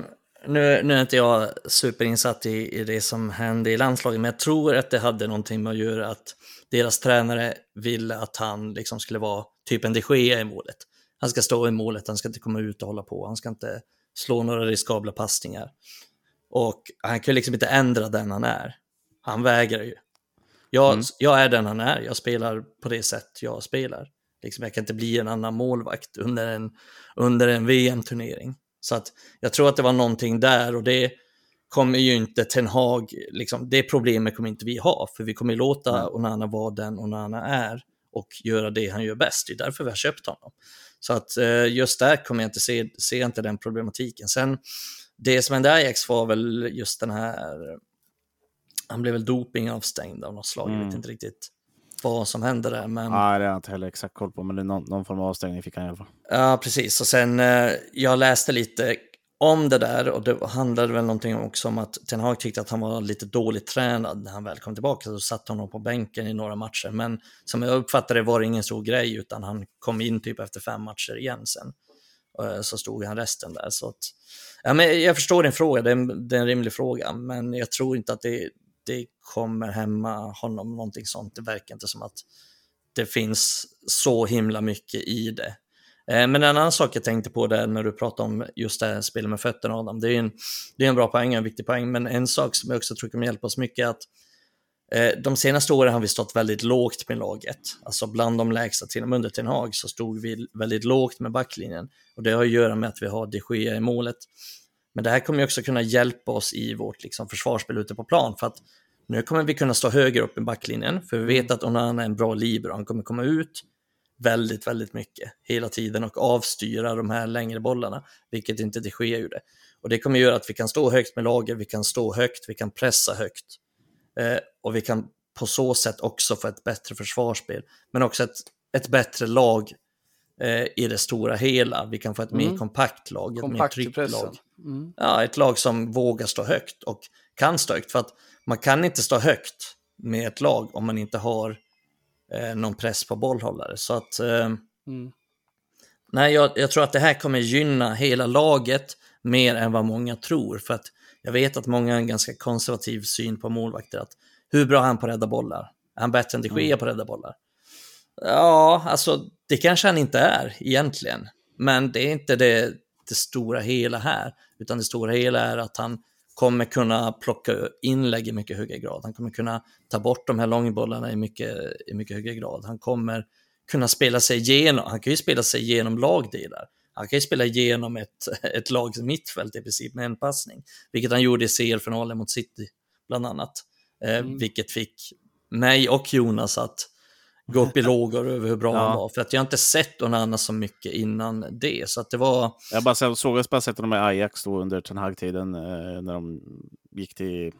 D: nu, nu är inte jag superinsatt i, i det som hände i landslaget, men jag tror att det hade någonting med att göra att deras tränare ville att han liksom skulle vara typ en de Gea i målet. Han ska stå i målet, han ska inte komma ut och hålla på, han ska inte slå några riskabla passningar. Och han kan ju liksom inte ändra den han är. Han vägrar ju. Jag,
B: Mm.
D: jag är den han är, jag spelar på det sätt jag spelar. Liksom, jag kan inte bli en annan målvakt under en, under en VM-turnering. Så att jag tror att det var någonting där och det kommer ju inte Ten Hag, liksom, det problemet kommer inte vi ha, för vi kommer låta
B: Nej.
D: Onana vara den Onana är och göra det han gör bäst. Det är därför vi har köpt honom. Så att eh, just där kommer jag inte se, se inte den problematiken. Sen, det som hände Ajax var väl just den här han blev väl dopingavstängd av något slag. Jag
B: Mm.
D: vet inte riktigt vad som hände där. Men...
B: Nej, det har jag inte heller exakt koll på, men det är någon, någon form av avstängning fick han i alla fall.
D: Ja, precis. Och sen, eh, jag läste lite om det där och det handlade väl någonting också om att Ten Hag tyckte att han var lite dåligt tränad när han väl kom tillbaka. Så satte honom på bänken i några matcher. Men som jag uppfattade det var det ingen stor grej utan han kom in typ efter fem matcher igen sen. Eh, Så stod han resten där. Så att, ja, men jag förstår din fråga, det är, en, det är en rimlig fråga. Men jag tror inte att det, det kommer hämma honom någonting sånt. Det verkar inte som att det finns så himla mycket i det. Eh, men en annan sak jag tänkte på där när du pratade om just det här spelet med fötterna Adam, det är en, det är en bra poäng, en viktig poäng, men en sak som jag också tror kommer hjälpa oss mycket är att eh, de senaste åren har vi stått väldigt lågt med laget, alltså bland de lägsta, till och med under Ten Hag så stod vi väldigt lågt med backlinjen och det har att göra med att vi har de Gea i målet. Men det här kommer ju också kunna hjälpa oss i vårt liksom, försvarsspel ute på plan för att nu kommer vi kunna stå högre upp i backlinjen för vi vet att Onana är en bra libero, han kommer komma ut väldigt, väldigt mycket hela tiden och avstyra de här längre bollarna, vilket inte de Gea gjorde. Och det kommer göra att vi kan stå högt med laget, vi kan stå högt, vi kan pressa högt. Eh, och vi kan på så sätt också få ett bättre försvarsspel, men också ett, ett bättre lag i det stora hela. Vi kan få ett mer
C: Mm.
D: kompakt lag, ett mer
C: Kompakt i
D: tryggt lag.
C: Mm.
D: Ja, ett lag som vågar stå högt och kan stå högt. För att man kan inte stå högt med ett lag om man inte har eh, någon press på bollhållare. Så att, eh,
C: Mm.
D: nej, jag, jag tror att det här kommer gynna hela laget mer än vad många tror. För att jag vet att många har en ganska konservativ syn på målvakter. Att hur bra är han på att rädda bollar? Är han bättre än de Gea på att rädda bollar? Ja, alltså det kanske han inte är egentligen. Men det är inte det, det stora hela här. Utan det stora hela är att han kommer kunna plocka inlägg i mycket högre grad. Han kommer kunna ta bort de här långbollarna i mycket, i mycket högre grad. Han kommer kunna spela sig igenom, han kan ju spela sig igenom lagdelar. Han kan ju spela igenom ett, ett lags mittfält i princip med en passning. Vilket han gjorde i CL-finalen mot City, bland annat. Eh,
C: Mm.
D: Vilket fick mig och Jonas att gå upp i lågor över hur bra
B: Ja.
D: han var. För att jag inte sett någon annan så mycket innan det. Så att det var...
B: Jag bara så- såg jag bara sett dem i Ajax då under Ten Hag-tiden eh, när de gick till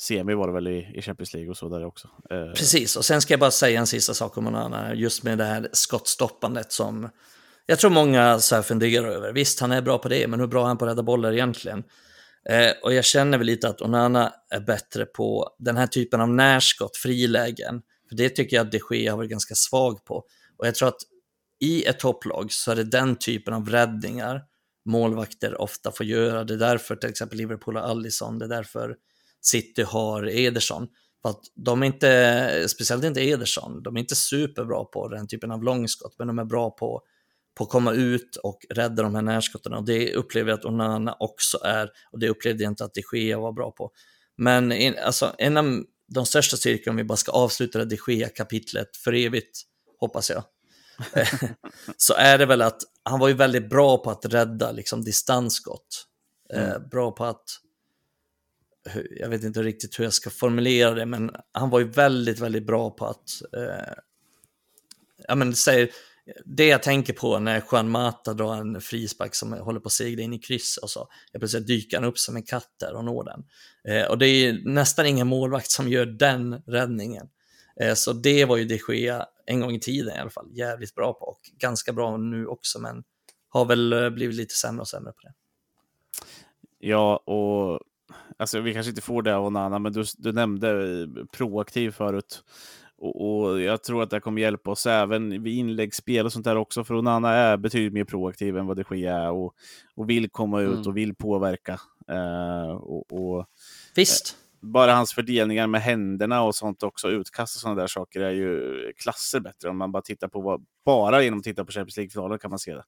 B: semi var det väl i, i Champions League och så där också. Eh,
D: Precis, och sen ska jag bara säga en sista sak om Onana, just med det här skottstoppandet som jag tror många så här funderar över. Visst, han är bra på det, men hur bra är han på att rädda bollar egentligen? Eh, och jag känner väl lite att Onana är bättre på den här typen av närskott, frilägen. För det tycker jag att de Gea har varit ganska svag på. Och jag tror att i ett topplag så är det den typen av räddningar målvakter ofta får göra. Det är därför till exempel Liverpool har Allison, det är därför City har Ederson. För att de är inte, speciellt inte Ederson, de är inte superbra på den typen av långskott, men de är bra på, på att komma ut och rädda de här närskotten. Och det upplever jag att Onana också är, och det upplevde jag inte att de Gea var bra på. Men en, alltså, en av de största styrkorna, om vi bara ska avsluta det de Gea-kapitlet för evigt, hoppas jag, så är det väl att han var ju väldigt bra på att rädda liksom, distansskott. Eh, bra på att, jag vet inte riktigt hur jag ska formulera det, men han var ju väldigt, väldigt bra på att, eh, ja men säger, det jag tänker på när Juan Mata drar en frispark som håller på att segla in i kryss och så, jag plötsligt dyker han upp som en katt där och når den. Eh, och det är ju nästan ingen målvakt som gör den räddningen. Eh, Så det var ju de Gea en gång i tiden i alla fall jävligt bra på och ganska bra nu också men har väl eh, blivit lite sämre och sämre på det.
B: Ja, och alltså, vi kanske inte får det av Onana, men du, du nämnde eh, proaktiv förut. Och, och jag tror att det kommer hjälpa oss även vid inläggsspel och sånt där också, för Onana är betydligt mer proaktiv än vad de Gea är och, och vill komma ut
C: Mm.
B: och vill påverka. Eh, och, och
D: Visst,
B: bara hans fördelningar med händerna och sånt också, utkast och sådana där saker är ju klasser bättre om man bara tittar på vad, bara genom att titta på Champions League-finalen kan man se det.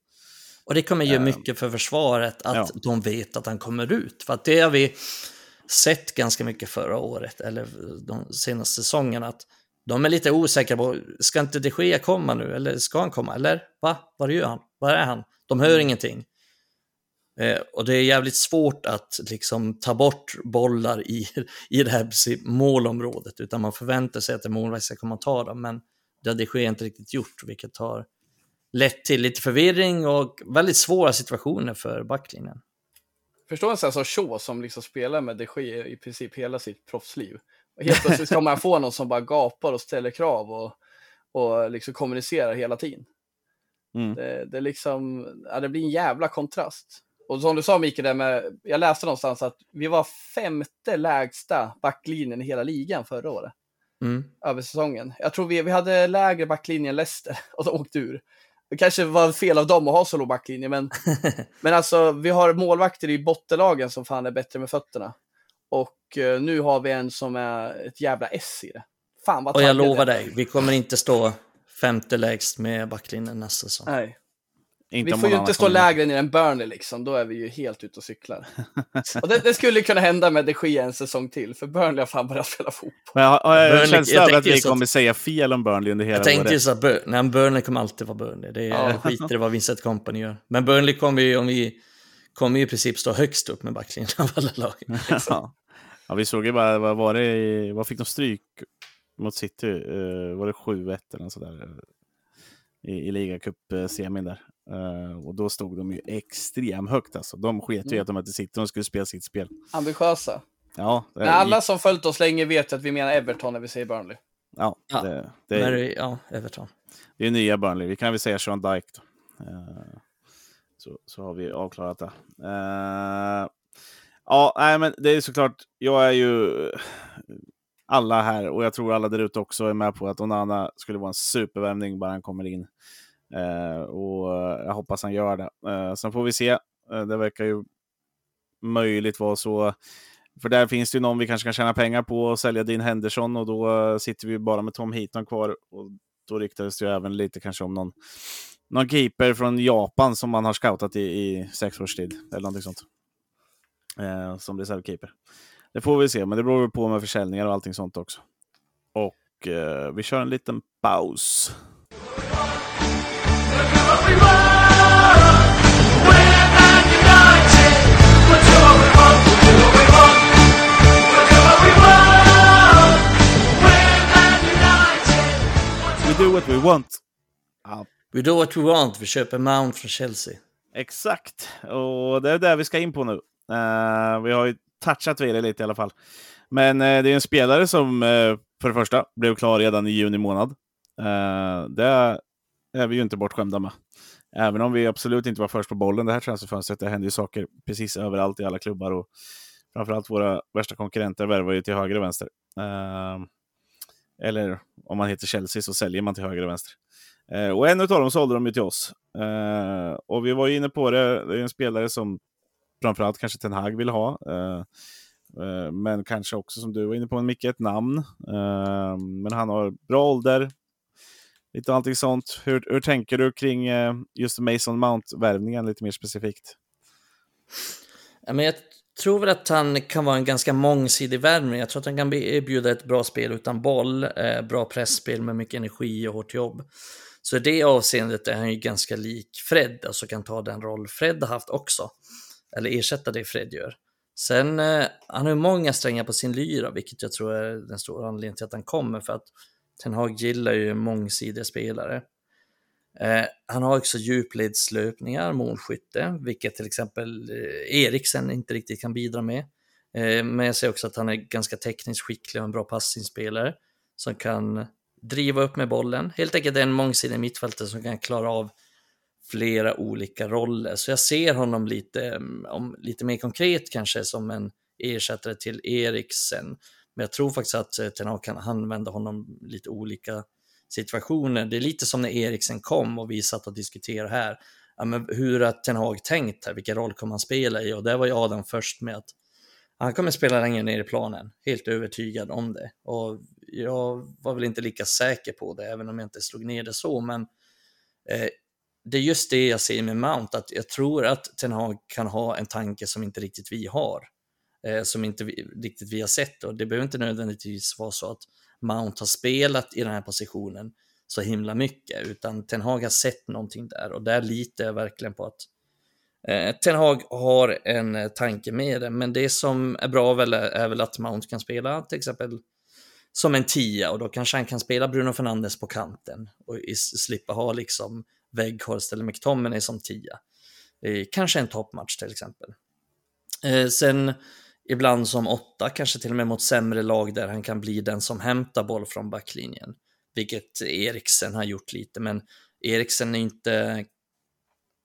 D: och det kommer göra
B: Eh,
D: mycket för försvaret att
B: ja.
D: de vet att han kommer ut. För att det har vi sett ganska mycket förra året, eller de senaste säsongerna, att de är lite osäkra på, ska inte de Gea komma nu, eller ska han komma, eller va, vad gör han, var är han? De hör ingenting. Eh, och det är jävligt svårt att liksom ta bort bollar i, i det här målområdet, utan man förväntar sig att en målvakt ska komma och ta dem, men det har de Gea inte riktigt gjort, vilket har lett till lite förvirring och väldigt svåra situationer för backlinjen.
C: Förstå en sån som Shaw som liksom spelar med de Gea i princip hela sitt proffsliv. Och helt plötsligt ska man få någon som bara gapar och ställer krav och, och liksom kommunicerar hela tiden.
B: Mm.
C: Det, det, är liksom, ja, det blir en jävla kontrast. Och som du sa Mikael, där med, jag läste någonstans att vi var femte lägsta backlinjen i hela ligan förra året.
D: Mm.
C: Över säsongen. Jag tror vi, vi hade lägre backlinje än Leicester och de åkte ur. Det kanske var fel av dem att ha så låg backlinje, men, men alltså vi har målvakter i bottenlagen som fan är bättre med fötterna. Och uh, nu har vi en som är ett jävla S i det. Fan vad
D: Och jag lovar dig, vi kommer inte stå femte lägst med backlinjen nästa säsong.
C: Nej.
B: Inte
C: Vi får ju inte stå
B: kommer.
C: lägre ner än Burnley liksom, då är vi ju helt ute och cyklar. och det, det skulle kunna hända med de Gea en säsong till, för Burnley har fan börjat spela fotboll.
B: Men jag har, en
D: Burnley-
B: känsla av att vi
D: just att-
B: kommer säga fel om Burnley under hela
D: Jag tänkte
B: året.
D: ju så att Bur- nej, Burnley kommer alltid vara Burnley. Det är
C: Ja.
D: skiter i vad Vincent Company gör. Men Burnley kommer ju, om vi kommer ju i princip stå högst upp med backlinjen av alla lag.
B: ja. ja, vi såg ju bara, vad var det, vad fick de stryk mot City? Uh, var det 7-1 eller något sådär? eh, I, i ligacup-semin där. Eh, och då stod de ju extremt högt alltså. De sket ju i
C: Mm.
B: att de hette City, de skulle spela sitt spel.
C: Ambitiösa.
B: Ja, det,
C: Men alla som följt oss länge vet att vi menar Everton när vi säger Burnley.
B: ja,
D: Ja,
B: det, det,
D: Men
B: är,
D: det- ja, Everton.
B: det är nya Burnley. Vi kan väl säga Sean Dyke då. Eh, så, så har vi avklarat det. Uh, ja, nej, men det är såklart, jag är ju eh, alla här och jag tror alla där ute också är med på att Onana skulle vara en supervärmning bara han kommer in. Uh, och jag hoppas han gör det. Uh, sen får vi se. Det verkar ju möjligt vara så. För där finns det ju någon vi kanske kan tjäna pengar på och sälja Din Henderson och då sitter vi bara med Tom Heaton kvar. Och då ryktades det ju även lite kanske om någon, någon keeper från Japan som man har scoutat i, i sex års tid. Eller någonting sånt. Eh, som reservkeeper. Det får vi se, men det beror väl på med försäljningar och allting sånt också. Och eh, vi kör en liten paus. We do what we want.
D: We do what we want, vi köper Mount från Chelsea.
B: Exakt, och det är där vi ska in på nu. Uh, vi har ju touchat vid det lite i alla fall. Men uh, det är en spelare som uh, för det första blev klar redan i juni månad. Det är vi ju inte bortskämda med. Även om vi absolut inte var först på bollen det här transferfönstret. Det händer ju saker precis överallt i alla klubbar och framförallt våra värsta konkurrenter värvar ju till höger och vänster. Eller om man heter Chelsea så säljer man till höger och vänster. Eh, och en av dem sålde de ju till oss. Eh, och vi var ju inne på det, det är en spelare som framförallt kanske Ten Hag vill ha. Eh, eh men kanske också som du var inne på, Micke, ett namn. Eh, men han har bra ålder. Lite allting sånt. Hur, hur tänker du kring eh, just Mason Mount-värvningen lite mer specifikt?
D: Ja, men jag tror väl att han kan vara en ganska mångsidig värvning. Jag tror att han kan erbjuda ett bra spel utan boll, eh, bra pressspel med mycket energi och hårt jobb. Så i det avseendet är han ju ganska lik Fred, alltså kan ta den roll Fred har haft också. Eller ersätta det Fred gör. Sen, eh, han har ju många strängar på sin lyra, vilket jag tror är den stora anledningen till att han kommer, för att Ten Hag gillar ju mångsidiga spelare. Eh, han har också djupledslöpningar, målskytte, vilket till exempel eh, Eriksen inte riktigt kan bidra med. Eh, men jag ser också att han är ganska tekniskt skicklig och en bra passningsspelare som kan driva upp med bollen. Helt enkelt en mångsidig mittfältare som kan klara av flera olika roller. Så jag ser honom lite, mm, om, lite mer konkret kanske som en ersättare till Eriksen. Men jag tror faktiskt att eh, Ten Hag kan använda honom lite olika situationer. Det är lite som när Eriksen kom och vi satt och diskuterade här. Ja, men hur har Ten Hag tänkt här? Vilken roll kommer han spela i? Och där var ju Adam först med att han kommer spela längre ner i planen. Helt övertygad om det. Och jag var väl inte lika säker på det, även om jag inte slog ner det så. Men eh, det är just det jag ser med Mount, att jag tror att Ten Hag kan ha en tanke som inte riktigt vi har. Eh, som inte vi, riktigt vi har sett. Och det behöver inte nödvändigtvis vara så att Mount har spelat i den här positionen så himla mycket, utan Ten Hag har sett någonting där och där litar jag verkligen på att eh, Ten Hag har en eh, tanke med det, men det som är bra väl är, är väl att Mount kan spela till exempel som en tia och då kanske han kan spela Bruno Fernandes på kanten och i, slippa ha liksom Weghorst eller McTominay som tia. Eh, kanske en toppmatch till exempel. Eh, sen ibland som åtta, kanske till och med mot sämre lag där han kan bli den som hämtar boll från backlinjen. Vilket Eriksen har gjort lite, men Eriksen är inte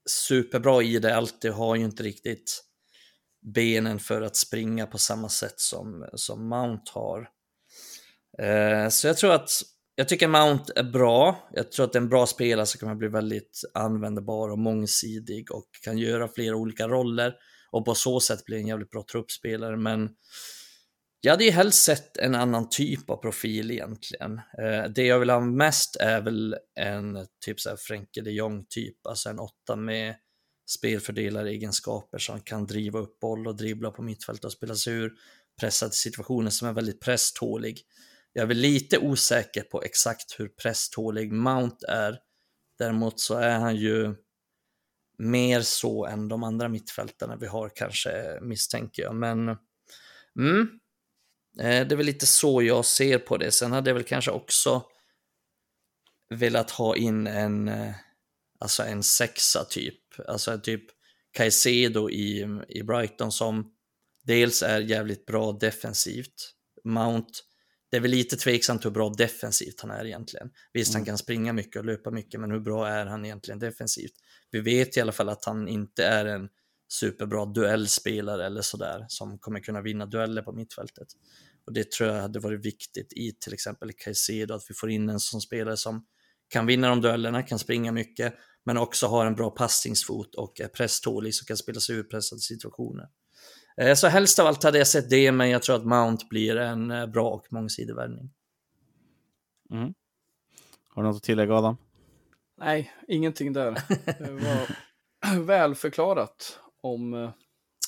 D: superbra i det alltid, har ju inte riktigt benen för att springa på samma sätt som, som Mount har. Eh, så jag tror att jag tycker Mount är bra. Jag tror att det är en bra spelare som kommer bli väldigt användbar och mångsidig och kan göra flera olika roller och på så sätt bli en jävligt bra truppspelare. Men jag hade ju helst sett en annan typ av profil egentligen. Eh, det jag vill ha mest är väl en typ såhär Frenkie de Jong typ, alltså en åtta med spelfördelare-egenskaper som kan driva upp boll och dribbla på mittfältet och spela sig ur pressade situationer som är väldigt presstålig. Jag är väl lite osäker på exakt hur presstålig Mount är. Däremot så är han ju mer så än de andra mittfältarna vi har kanske, misstänker jag. Men mm, eh, det är väl lite så jag ser på det. Sen hade jag väl kanske också velat ha in en, eh, alltså en sexa typ. Alltså typ Caicedo i, i Brighton som dels är jävligt bra defensivt. Mount, det är väl lite tveksamt hur bra defensivt han är egentligen. Visst, mm. han kan springa mycket och löpa mycket, men hur bra är han egentligen defensivt? Vi vet i alla fall att han inte är en superbra duellspelare eller sådär som kommer kunna vinna dueller på mittfältet. Och det tror jag hade varit viktigt i till exempel Caicedo, att vi får in en sån spelare som kan vinna de duellerna, kan springa mycket, men också har en bra passningsfot och är presstålig så kan spela sig ur pressade situationer. Eh, så helst av allt hade jag sett det, men jag tror att Mount blir en eh, bra och mångsidig värvning.
B: Mm. Har du något att tillägga Adam?
C: Nej, ingenting där. Det var väl förklarat om eh,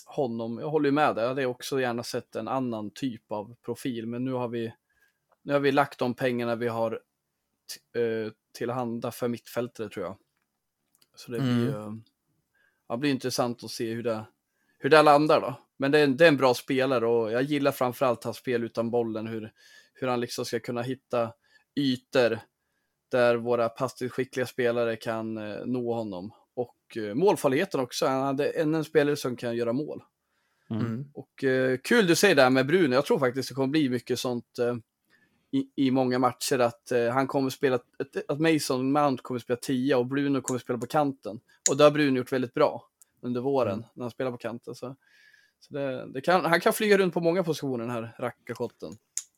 C: honom. Jag håller med dig, jag hade också gärna sett en annan typ av profil, men nu har vi, nu har vi lagt de pengarna vi har tillhanda för mittfältet tror jag. Så det blir, mm. ja, blir intressant att se hur det, hur det landar då. Men det är, det är en bra spelare och jag gillar framförallt hans spel utan bollen, hur, hur han liksom ska kunna hitta ytor där våra passningsskickliga spelare kan eh, nå honom. Och eh, målfarligheten också, han är en spelare som kan göra mål. Mm. mm. Och eh, kul du säger det här med Bruno, jag tror faktiskt det kommer bli mycket sånt eh, i, i många matcher att eh, han kommer spela, att Mason Mount kommer spela 10 och Bruno kommer spela på kanten. Och det har Bruno gjort väldigt bra under våren mm. när han spelar på kanten. Så, så det, det kan, han kan flyga runt på många positioner den här rackarskotten.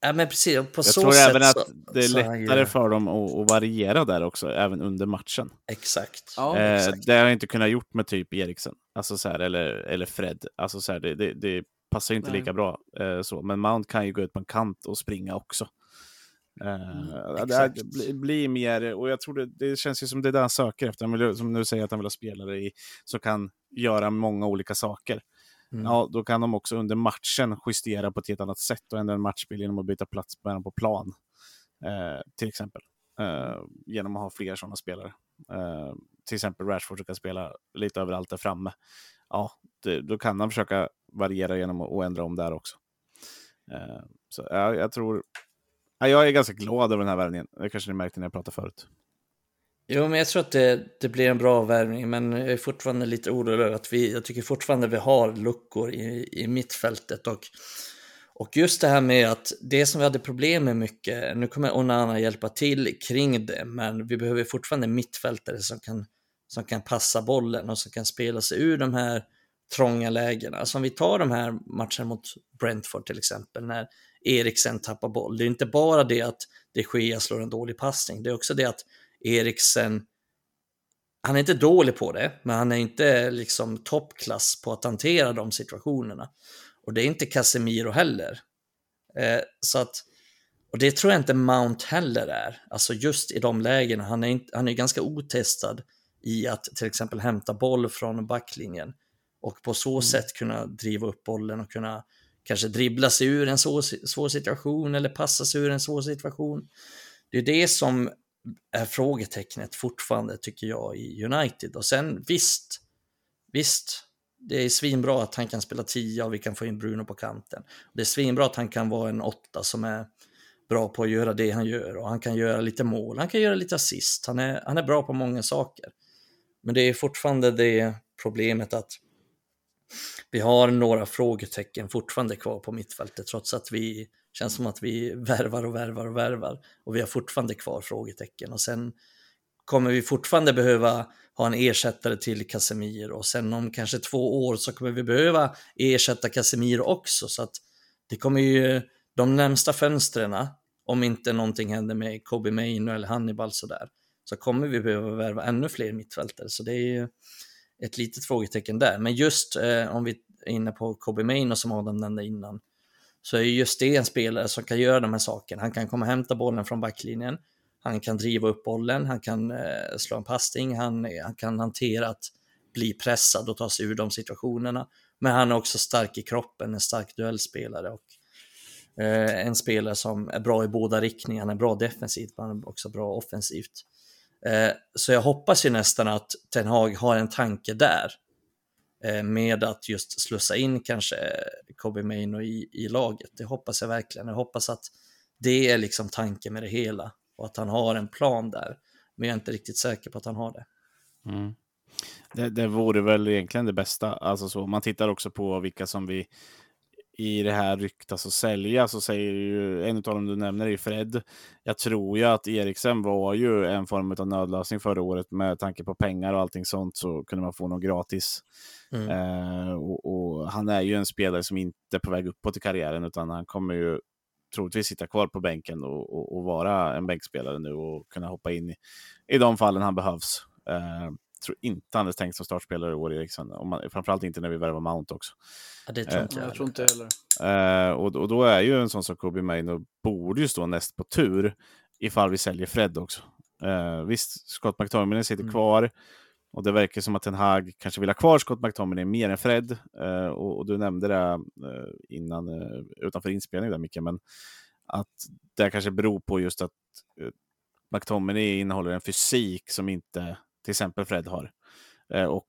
D: Ja men precis, på
B: jag
D: så
B: tror
D: sätt
B: även att det är lättare för dem att, att, variera där också, även under matchen.
D: Exakt.
B: Ja, eh, exakt. Det har jag inte kunnat gjort med typ Eriksen, alltså så här, eller, eller Fred. Alltså så här, det, det, det passar inte Nej. lika bra. Eh, så. Men Mount kan ju gå ut på en kant och springa också. Uh, det blir, blir mer, och jag tror det, det känns ju som det är det han söker efter. Han vill, som nu säger att han vill ha spelare i, som kan göra många olika saker. Mm. Ja, då kan de också under matchen justera på ett helt annat sätt och ändra en matchbild genom att byta plats med dem på plan. Eh, till exempel. Eh, genom att ha fler sådana spelare. Eh, till exempel Rashford som kan spela lite överallt där framme. Ja, det, då kan han försöka variera genom att ändra om där också. Eh, så ja, jag tror Ja, jag är ganska glad över den här värvningen. Det kanske ni märkte när jag pratade förut.
D: Jo, men jag tror att det, det blir en bra värvning, men jag är fortfarande lite orolig över att vi, jag tycker fortfarande vi har luckor i, i mittfältet och, och just det här med att det som vi hade problem med mycket, nu kommer Onana hjälpa till kring det, men vi behöver fortfarande mittfältare som kan, som kan passa bollen och som kan spela sig ur de här trånga lägena. Alltså om vi tar de här matcherna mot Brentford till exempel, när Eriksen tappar boll. Det är inte bara det att det sker slår en dålig passning, det är också det att Eriksen, han är inte dålig på det, men han är inte liksom toppklass på att hantera de situationerna. Och det är inte Casemiro heller. Eh, så att, och det tror jag inte Mount heller är, alltså just i de lägena. Han är, inte, han är ganska otestad i att till exempel hämta boll från backlinjen och på så mm. sätt kunna driva upp bollen och kunna kanske dribbla sig ur en svår, svår situation eller passa sig ur en svår situation. Det är det som är frågetecknet fortfarande tycker jag i United. Och sen visst, visst, det är svinbra att han kan spela 10 och vi kan få in Bruno på kanten. Det är svinbra att han kan vara en åtta som är bra på att göra det han gör och han kan göra lite mål, han kan göra lite assist, han är, han är bra på många saker. Men det är fortfarande det problemet att vi har några frågetecken fortfarande kvar på mittfältet trots att vi känns som att vi värvar och värvar och värvar och vi har fortfarande kvar frågetecken och sen kommer vi fortfarande behöva ha en ersättare till Casemir och sen om kanske två år så kommer vi behöva ersätta Casemir också så att det kommer ju de närmsta fönstren, om inte någonting händer med Kobe Maino eller Hannibal sådär, så kommer vi behöva värva ännu fler mittfältare. Så det är ju ett litet frågetecken där. Men just eh, om vi är inne på Kobe Maino som Adam nämnde innan, så är just det en spelare som kan göra de här sakerna. Han kan komma och hämta bollen från backlinjen, han kan driva upp bollen, han kan eh, slå en passning, han, han kan hantera att bli pressad och ta sig ur de situationerna. Men han är också stark i kroppen, en stark duellspelare och eh, en spelare som är bra i båda riktningarna, är bra defensivt men också bra offensivt. Eh, så jag hoppas ju nästan att Ten Hag har en tanke där Eh, med att just slussa in kanske Kobe Maino i, i laget. Det hoppas jag verkligen. Jag hoppas att det är liksom tanken med det hela och att han har en plan där. Men jag är inte riktigt säker på att han har det.
B: Mm. Det, det vore väl egentligen det bästa. Alltså så, man tittar också på vilka som vi i det här ryktas och sälja så säger ju en av dem du nämner är Fred. Jag tror ju att Eriksen var ju en form av nödlösning förra året med tanke på pengar och allting sånt så kunde man få något gratis. Mm. Eh, och, och, han är ju en spelare som inte är på väg uppåt i karriären utan han kommer ju troligtvis sitta kvar på bänken och, och, och vara en bänkspelare nu och kunna hoppa in i, i de fallen han behövs. Eh, tror inte han är tänkt som startspelare i år, Eriksson. Om man, framförallt inte när vi värvar Mount också.
D: Ja, det tror inte
C: jag. jag tror inte heller.
B: Eh, och, och då är ju en sån som Kobe Maino borde ju stå näst på tur ifall vi säljer Fred också. Eh, visst, Scott McTominay sitter mm. kvar och det verkar som att Ten Hag kanske vill ha kvar Scott McTominay mer än Fred. Eh, och, och, du nämnde det eh, innan, eh, utanför inspelning där Micke, men att det kanske beror på just att eh, McTominay innehåller en fysik som inte till exempel Fred har. Eh, och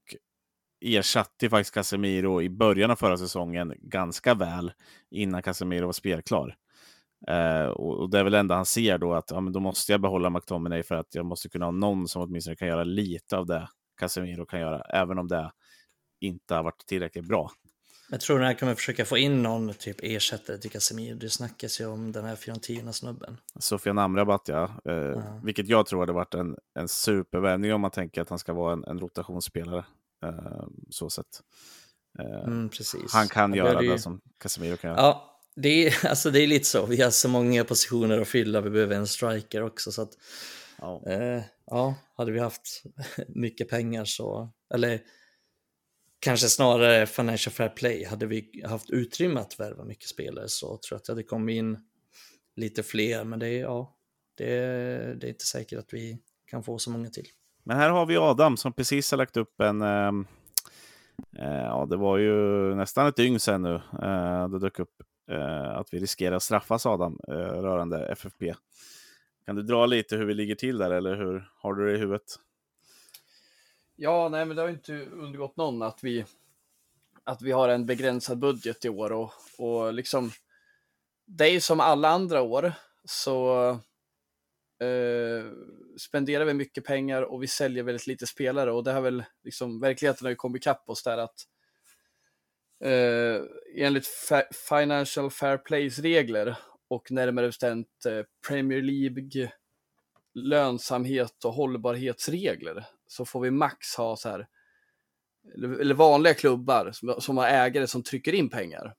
B: ersatte faktiskt Casemiro i början av förra säsongen ganska väl innan Casemiro var spelklar. Eh, och, det är väl det enda han ser då att ja, men då måste jag behålla McTominay för att jag måste kunna ha någon som åtminstone kan göra lite av det Casemiro kan göra, även om det inte har varit tillräckligt bra.
D: Jag tror att han kommer försöka få in någon typ ersättare till Casemiro. Det snackas ju om den här Fiorentina-snubben.
B: Sofian Amrabat, ja. Eh, uh Vilket jag tror hade varit en, en supervärvning om man tänker att han ska vara en, en rotationsspelare. Eh, så sett.
D: Eh, mm,
B: han kan han göra det ju... som Casemiro kan göra.
D: Ja, det är, alltså det är lite så. Vi har så många positioner att fylla. Vi behöver en striker också. Så att, ja. Eh, ja, hade vi haft mycket pengar så, eller kanske snarare financial fair play. Hade vi haft utrymme att värva mycket spelare så tror jag att det hade kommit in lite fler. Men det är, ja, det är, det är inte säkert att vi kan få så många till.
B: Men här har vi Adam som precis har lagt upp en... Ehm, eh, ja, det var ju nästan ett dygn sedan nu. Eh, det dök upp eh, att vi riskerar att straffas Adam eh, rörande FFP. Kan du dra lite hur vi ligger till där eller hur har du det i huvudet?
C: Ja, nej, men det har inte undgått någon att vi, att vi har en begränsad budget i år och, och liksom det är ju som alla andra år så eh, spenderar vi mycket pengar och vi säljer väldigt lite spelare och det har väl liksom verkligheten har ju kommit ikapp oss där att eh, enligt Financial Fair Plays regler och närmare bestämt eh, Premier League lönsamhet och hållbarhetsregler så får vi max ha så här, eller vanliga klubbar som, som har ägare som trycker in pengar.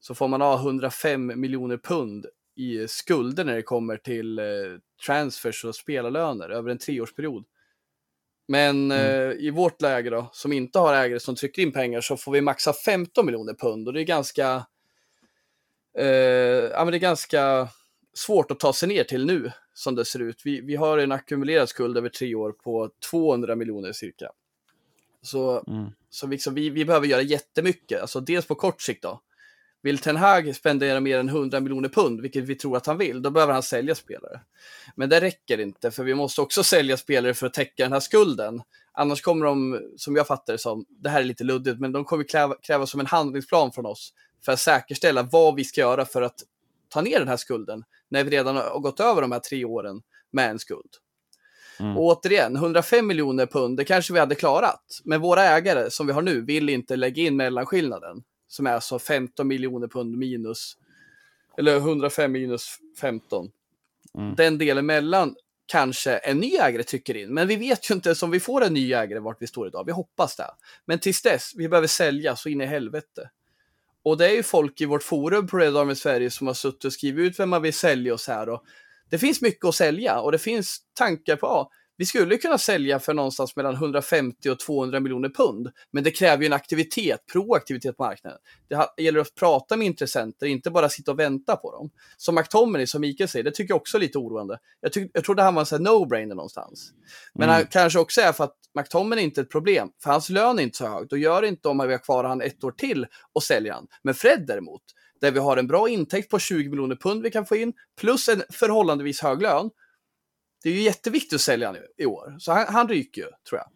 C: Så får man ha 105 miljoner pund i skulder när det kommer till eh, transfers och spelarlöner över en treårsperiod. Men mm. eh, i vårt läge då, som inte har ägare som trycker in pengar, så får vi maxa 15 miljoner pund och det är ganska, eh, ja, men det är ganska svårt att ta sig ner till nu som det ser ut. Vi, vi har en ackumulerad skuld över tre år på 200 miljoner cirka. Så, mm. så liksom, vi, vi behöver göra jättemycket, alltså dels på kort sikt då. Vill Ten Hag spendera mer än 100 miljoner pund, vilket vi tror att han vill, då behöver han sälja spelare. Men det räcker inte, för vi måste också sälja spelare för att täcka den här skulden. Annars kommer de, som jag fattar det som, det här är lite luddigt, men de kommer kräva, kräva som en handlingsplan från oss för att säkerställa vad vi ska göra för att ta ner den här skulden när vi redan har gått över de här tre åren med en skuld. Och återigen, 105 miljoner pund, det kanske vi hade klarat. Men våra ägare som vi har nu vill inte lägga in mellanskillnaden. Som är alltså 15 miljoner pund minus, eller 105 minus 15.
B: Mm.
C: Den delen mellan kanske en ny ägare tycker in. Men vi vet ju inte om vi får en ny ägare vart vi står idag. Vi hoppas det. Men tills dess, vi behöver sälja så in i helvete. Och det är ju folk i vårt forum på Red Army Sverige som har suttit och skrivit ut vem man vill sälja och så här. Och det finns mycket att sälja och det finns tankar på, ja, vi skulle kunna sälja för någonstans mellan 150 och 200 miljoner pund. Men det kräver ju en aktivitet, proaktivitet på marknaden. Det gäller att prata med intressenter, inte bara sitta och vänta på dem. Som McTominay, som Mikael säger, det tycker jag också är lite oroande. Jag, tyck, jag trodde han var en no-brainer någonstans. Men han kanske också är för att McTominay är inte ett problem, för hans lön är inte så hög. Då gör det inte om vi har kvar han ett år till och säljer han. Men Fred däremot, där vi har en bra intäkt på 20 miljoner pund vi kan få in, plus en förhållandevis hög lön. Det är ju jätteviktigt att sälja nu i år, så han, han ryker ju, tror jag.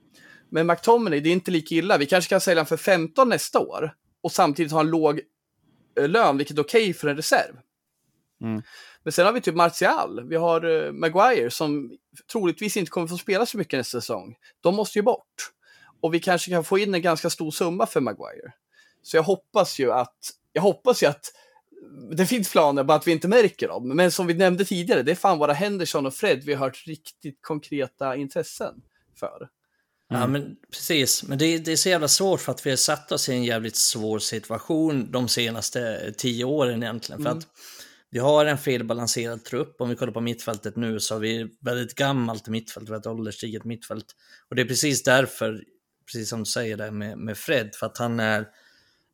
C: Men McTominay, det är inte lika illa. Vi kanske kan sälja honom för 15 nästa år och samtidigt ha en låg eh, lön, vilket är okej för en reserv.
B: Mm.
C: Men sen har vi typ Martial, vi har eh, Maguire som troligtvis inte kommer få spela så mycket nästa säsong. De måste ju bort. Och vi kanske kan få in en ganska stor summa för Maguire. Så jag hoppas ju att, jag hoppas ju att det finns planer, bara att vi inte märker dem. Men som vi nämnde tidigare, det är fan våra Henderson och Fred vi har hört riktigt konkreta intressen för.
D: Ja, men precis. Men det, det är så jävla svårt för att vi har satt oss i en jävligt svår situation de senaste tio åren egentligen. För
C: Mm.
D: att vi har en felbalanserad trupp. Om vi kollar på mittfältet nu så har vi väldigt gammalt mittfält, vi har ett ålderstiget mittfält. Och det är precis därför, precis som du säger där med, med Fred, för att han är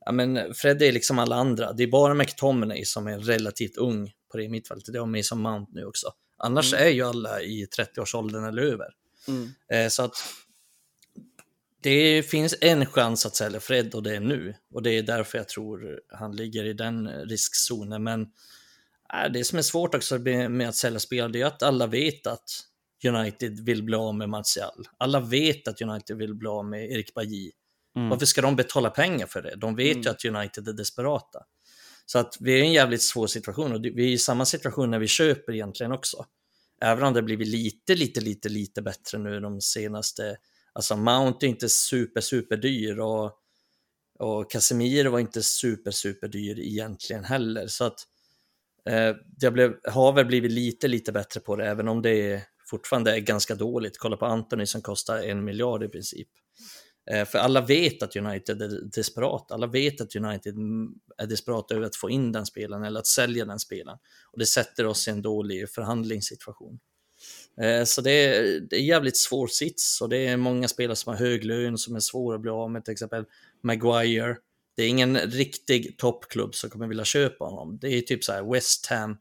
D: Ja, men Fred är liksom alla andra. Det är bara McTominay som är relativt ung på det mittfältet. Det har Mason Mount nu också. Annars är ju alla i 30-årsåldern eller över.
C: Mm.
D: Eh, så att det finns en chans att sälja Fred och det är nu. Och det är därför jag tror han ligger i den riskzonen. Men äh, det som är svårt också med att sälja spelare det är att alla vet att United vill bli av med Martial. Alla vet att United vill bli av med Erik Bajy.
B: Mm.
D: Varför ska de betala pengar för det? De vet ju att United är desperata. Så att vi är i en jävligt svår situation och vi är i samma situation när vi köper egentligen också. Även om det blivit lite, lite, lite, lite bättre nu de senaste... Alltså Mount är inte super, super dyr och, och Casemiro var inte super, super dyr egentligen heller. Så att eh, det blev, har väl blivit lite, lite bättre på det, även om det är, fortfarande är ganska dåligt. Kolla på Anthony som kostar en miljard i princip. Eh, för alla vet att United är desperat. Alla vet att United är desperata över att få in den spelaren eller att sälja den spelaren. Och det sätter oss i en dålig förhandlingssituation. Eh, så det är, det är jävligt svår sits och det är många spelare som har hög lön som är svåra att bli av med. Till exempel Maguire. Det är ingen riktig toppklubb som kommer vilja köpa honom. Det är typ så här West Ham,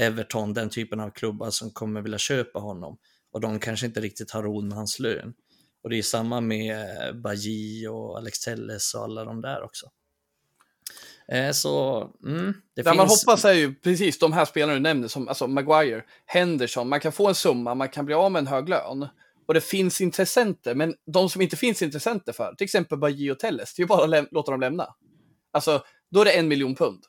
D: Everton, den typen av klubbar som kommer vilja köpa honom. Och de kanske inte riktigt har råd med hans lön. Och det är samma med eh, Bajy och Alex Telles och alla de där också. Eh, så, mm, det finns...
C: man hoppas är ju precis de här spelarna du nämnde, som alltså Maguire, Henderson, man kan få en summa, man kan bli av med en hög lön. Och det finns intressenter, men de som inte finns intressenter för, till exempel Bajy och Telles, det är ju bara att låta dem lämna. Alltså, då är det en miljon pund.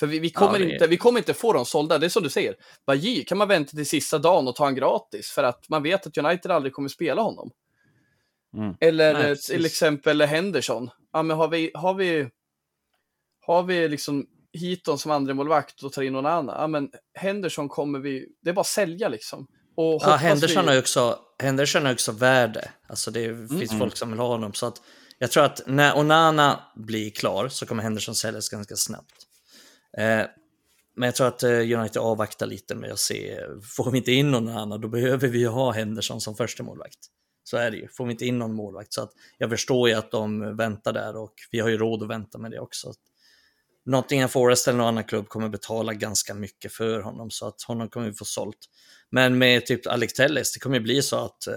C: För vi, vi, kommer
D: Ja, det
C: inte, vi kommer inte få dem sålda, det är som du säger. Bajy kan man vänta till sista dagen och ta en gratis, för att man vet att United aldrig kommer spela honom.
B: Mm.
C: Eller
D: Nej,
C: eh,
D: precis.
C: till exempel Henderson. Ja, men har vi, har vi, har vi liksom Heaton som andra målvakt och tar in någon annan, ja men Henderson kommer vi, det är bara att sälja liksom. Och
D: Ja, Henderson
C: vi...
D: ju också, Henderson har också värde. Alltså det finns folk som vill ha honom. Så att jag tror att när Onana blir klar så kommer Henderson säljas ganska snabbt. Eh, men jag tror att eh, United avvaktar lite med att se, får vi inte in någon annan då behöver vi ju ha Henderson som första målvakt. Så är det ju, får vi inte in någon målvakt. Så att jag förstår ju att de väntar där och vi har ju råd att vänta med det också. Nottingham Forest eller någon annan klubb kommer betala ganska mycket för honom så att honom kommer vi få sålt. Men med typ Alex Telles, det kommer ju bli så att eh,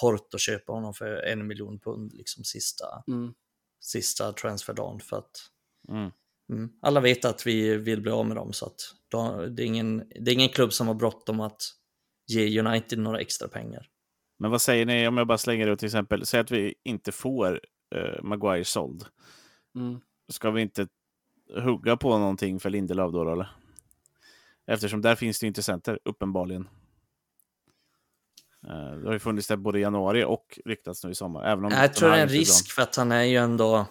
D: Porto köper honom för en miljon pund liksom sista,
C: Mm.
D: sista transferdagen för att
B: Mm.
D: mm, alla vet att vi vill bli av med dem så att då, det, är ingen, det är ingen klubb som har bråttom att ge United några extra pengar.
B: Men vad säger ni om jag bara slänger det till exempel, säg att vi inte får uh, Maguire såld.
C: Mm.
B: Ska vi inte hugga på någonting för Lindelöf då, eller? Eftersom där finns det intressenter, uppenbarligen. Eh, det har ju funnits där både i januari och ryktats nu i sommar. Även om
D: Jag tror det är en risk för att han är ju ändå...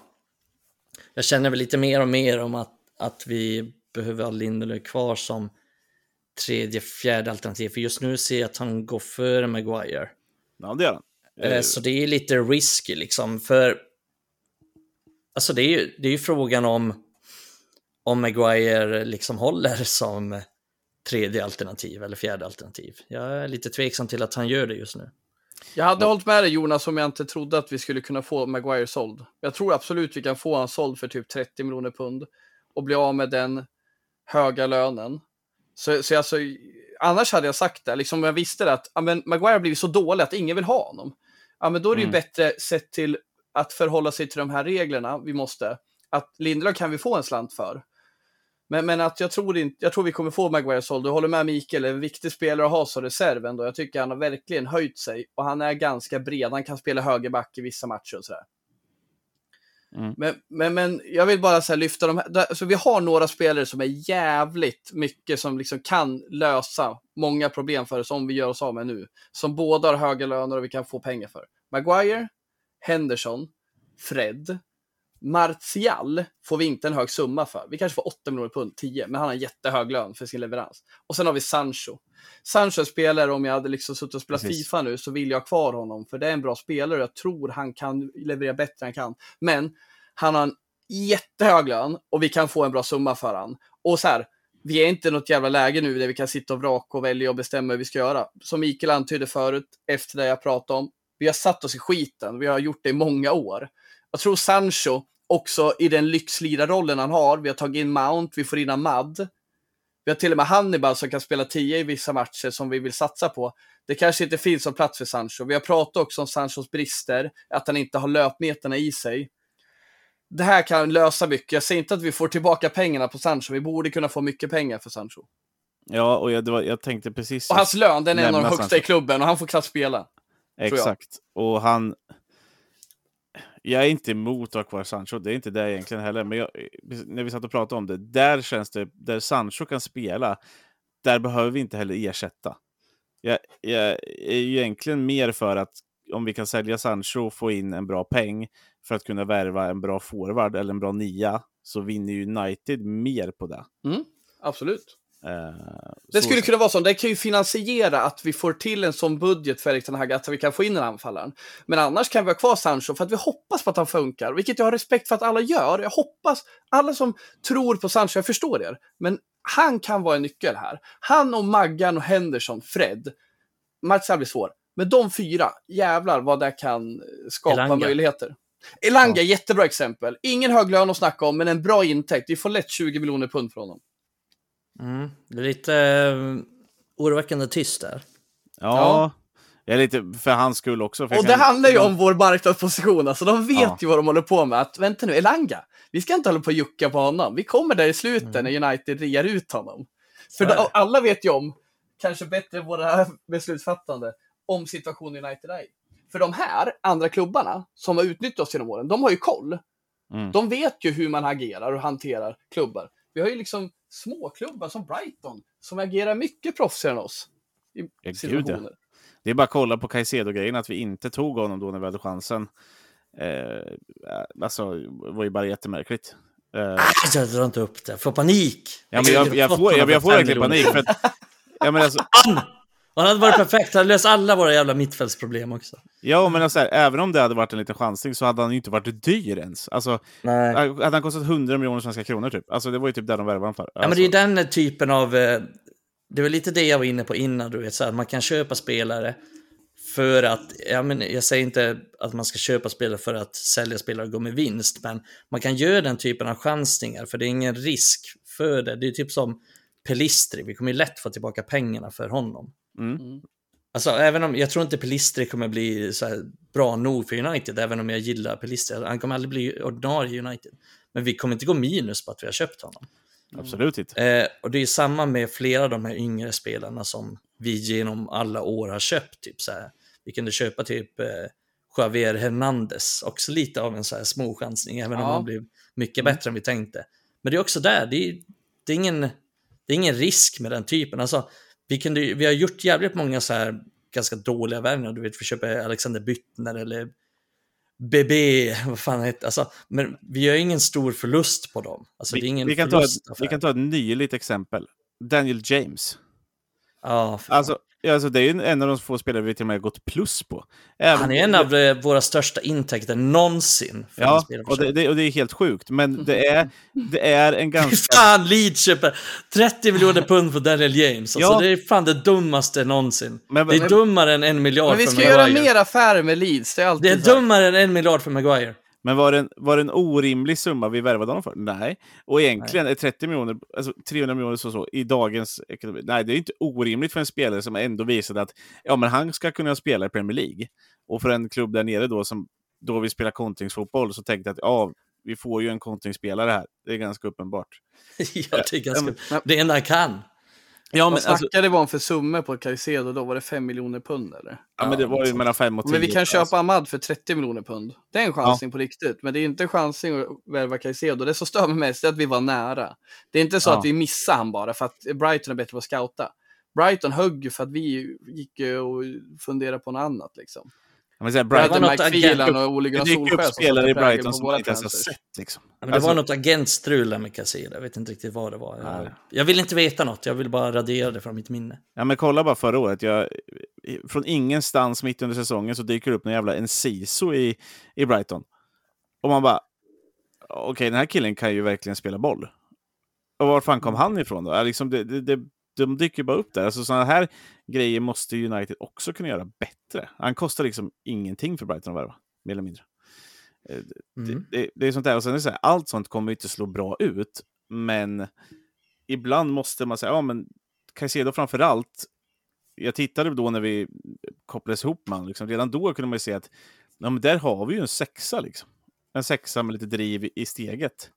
D: Jag känner väl lite mer och mer om att, att vi behöver ha Lindelöf kvar som tredje, fjärde alternativ. För just nu ser jag att han går före Maguire.
B: Ja, det gör han.
D: Eh, Så det är lite risky liksom. För alltså det är ju, det är ju frågan om om Maguire liksom håller som tredje alternativ eller fjärde alternativ. Jag är lite tveksam till att han gör det just nu.
C: Jag hade hållit med dig Jonas om jag inte trodde att vi skulle kunna få Maguire såld. Jag tror absolut vi kan få han såld för typ 30 miljoner pund och bli av med den höga lönen. Så, så alltså, annars hade jag sagt det, liksom om jag visste det att ja, men Maguire har blivit så dålig att ingen vill ha honom. Ja, men då är det ju
B: Mm.
C: bättre sett till att förhålla sig till de här reglerna vi måste. Att Lindelöf kan vi få en slant för. Men, men att jag tror, inte, jag tror vi kommer få Maguire såld. Du håller med Mikael, en viktig spelare att ha som reserv ändå. Jag tycker han har verkligen höjt sig och han är ganska bred. Han kan spela högerback i vissa matcher och sådär.
B: Mm.
C: Men, men, men jag vill bara så här lyfta de här. där- Så vi har några spelare som är jävligt mycket som liksom kan lösa många problem för oss om vi gör oss av med nu. Som båda har höga löner och vi kan få pengar för. Maguire, Henderson, Fred, Martial får vi inte en hög summa för. Vi kanske får 8 miljoner pund, 10, men han har jättehög lön för sin leverans. Och sen har vi Sancho. Sancho är spelare, om jag hade liksom suttit och spelat
B: Precis.
C: Fifa nu så vill jag ha kvar honom, för det är en bra spelare och jag tror han kan leverera bättre än han kan. Men han har en jättehög lön och vi kan få en bra summa för han. Och så här, vi är inte i något jävla läge nu där vi kan sitta och vraka och välja och bestämma hur vi ska göra. Som Mikael antydde förut, efter det jag pratade om, vi har satt oss i skiten. Vi har gjort det i många år. Jag tror Sancho också i den lyxlirarrollen han har. Vi har tagit in Mount, vi får in Ahmad. Vi har till och med Hannibal som kan spela 10 i vissa matcher som vi vill satsa på. Det kanske inte finns någon plats för Sancho. Vi har pratat också om Sanchos brister, att han inte har löpmeterna i sig. Det här kan lösa mycket. Jag säger inte att vi får tillbaka pengarna på Sancho. Vi borde kunna få mycket pengar för Sancho.
B: Ja, och jag, var, jag tänkte precis...
C: Och hans lön, den är en av de högsta
B: Sancho.
C: i klubben och han får knappt spela.
B: Exakt. Och han... Jag är inte emot att ha kvar Sancho, det är inte det egentligen heller. Men jag, när vi satt och pratade om det, där känns det, där Sancho kan spela, där behöver vi inte heller ersätta. Jag, jag är ju egentligen mer för att om vi kan sälja Sancho och få in en bra peng för att kunna värva en bra forward eller en bra nia, så vinner ju United mer på det.
C: Mm, Absolut.
B: Eh,
C: Det skulle kunna vara så. Det kan ju finansiera att vi får till en sån budget för Erik Ten Hag, att vi kan få in en anfallare. Men annars kan vi ha kvar Sancho för att vi hoppas på att han funkar, vilket jag har respekt för att alla gör. Jag hoppas, alla som tror på Sancho, jag förstår er, men han kan vara en nyckel här. Han och Maggan och Henderson, Fred, Martial blir svår. Men de fyra, jävlar vad det kan skapa
D: Elanga.
C: möjligheter. Elanga, jättebra exempel. Ingen hög lön att snacka om, men en bra intäkt. Vi får lätt 20 miljoner pund från honom.
D: Mm. Det är lite uh, oroväckande tyst där.
B: Ja,
C: Ja.
B: jag är lite för hans skull också.
C: Och det
B: kan-
C: handlar ju om vår marknadsposition, alltså de vet
B: Ja.
C: ju vad de håller på med. Att, vänta nu, Elanga, vi ska inte hålla på och jucka på honom. Vi kommer där i slutet
B: Mm.
C: när United rear ut honom. För då, alla vet ju om, kanske bättre än våra beslutsfattande, om situationen United är i. För de här andra klubbarna som har utnyttjat oss genom åren, de har ju koll.
B: Mm.
C: De vet ju hur man agerar och hanterar klubbar. Vi har ju liksom småklubbar som Brighton, som agerar mycket proffsigare än oss. I
B: Ja, gud,
C: situationer.
B: Det är bara att kolla på Caicedo-grejen, att vi inte tog honom då när vi hade chansen. Eh, alltså, det var ju bara jättemärkligt. Eh,
D: Jag drar inte upp det, jag får panik.
B: ja, men jag, jag, får, jag, jag får verkligen panik. För att, ja, men alltså,
D: Han hade varit perfekt, han hade löst alla våra jävla mittfältsproblem också.
B: ja, men alltså, här, även om det hade varit en liten chansning så hade han ju inte varit dyr ens. Alltså,
D: Nej.
B: hade han kostat 100 miljoner svenska kronor typ? Alltså, det var ju typ där de värvade honom för.
D: Ja, men det är ju den typen av... eh, Det var lite det jag var inne på innan, du vet, så här, man kan köpa spelare för att, ja, men jag säger inte att man ska köpa spelare för att sälja spelare och gå med vinst, men man kan göra den typen av chansningar för det är ingen risk för det. Det är typ som Pelistri, vi kommer ju lätt få tillbaka pengarna för honom.
B: Mm.
D: Alltså, även om, jag tror inte Pelistri kommer bli så bra nog för United, även om jag gillar Pelistri. Han kommer aldrig bli ordinarie i United. Men vi kommer inte gå minus på att vi har köpt honom.
B: Absolut inte.
D: Eh, och det är samma med flera av de här yngre spelarna som vi genom alla år har köpt. Typ så här. Vi kunde köpa typ eh, Javier Hernandez, också lite av en så här småchansning, även om
C: Ja.
D: han blev mycket bättre än vi tänkte. Men det är också där, det är, det är, ingen, det är ingen risk med den typen. Alltså, vi, kunde, vi har gjort jävligt många så här ganska dåliga värvningar. Du vet, vi köper Alexander Byttner eller BB, vad fan heter alltså, Men vi gör ingen stor förlust på dem. Alltså, det är
B: Vi,
D: ingen
B: vi, kan ta ett, vi kan ta ett nyligt exempel. Daniel James.
D: Ja, fan.
B: Alltså, ja, alltså, det är ju en av de få spelare vi till och med har gått plus på. Även-
D: han är en av eh, våra största intäkter någonsin. För
B: Ja,
D: för
B: och det, det, och det är helt sjukt. Men det är, det är en ganska...
D: Fan, Leeds köper 30 miljoner pund för Daniel James. Alltså,
B: Ja.
D: Det är fan det dummaste någonsin.
B: Men-
D: det är
B: men-
D: dummare än en miljard
C: Men vi
D: för
C: ska göra
D: Maguire.
C: mer affärer med Leeds. Det är alltid
D: Det är dummare än en miljard för Maguire.
B: Men var det, en, var det en orimlig summa vi värvade honom för? Nej. Och egentligen är 30 miljoner, alltså 300 miljoner så, så i dagens ekonomi. Nej, det är inte orimligt för en spelare som ändå visade att ja, men han ska kunna spela i Premier League. Och för en klubb där nere då som då vill spela kontringsfotboll så tänkte jag att ja, vi får ju en kontringsspelare här. Det är ganska uppenbart.
D: ja, det är ganska... Det enda han kan.
B: Ja,
C: Vad
B: men, alltså,
C: snackade vi om för summor på Caicedo då? Var det 5 miljoner pund eller?
B: ja, men det var ju mellan 5 och 10.
C: Men vi kan köpa
B: alltså.
C: Ahmad för 30 miljoner pund. Det är en chansning på riktigt. Men det är inte en chansning att värva Caicedo. Det som stör mig mest är att vi var nära. Det är inte så
B: Ja.
C: att vi missade han bara för att Brighton är bättre på att scouta. Brighton högg för att vi gick och funderade på något annat liksom.
B: Ja, men så här,
C: Det
B: Brighton,
C: var
D: något agent-
C: och Ole
B: det dyker upp spelare i Brighton som man inte ens har sett. Liksom.
D: Ja, men det
B: Alltså,
D: var något agentstrul med Casilla. Jag vet inte riktigt vad det var. Jag, jag vill inte veta något. Jag vill bara radera det från mitt minne.
B: Ja, men kolla bara förra året. Jag, från ingenstans mitt under säsongen så dyker det upp en jävla Enciso i, i Brighton. Och man bara, okej, den här killen kan ju verkligen spela boll. Och var fan kom han ifrån då? Liksom det, det, det, de dyker bara upp där. Alltså, sådana här grejer måste United också kunna göra bättre. Han kostar liksom ingenting för Brighton att värva, mer eller mindre. Eh,
D: Mm.
B: Det, det, det är sånt där. Och sen är det så här, allt sånt kommer inte slå bra ut, men ibland måste man säga, ja men Caicedo framför allt. Jag tittade då när vi kopplades ihop med liksom, redan då kunde man ju se att ja, men där har vi ju en sexa. Liksom. En sexa med lite driv i steget.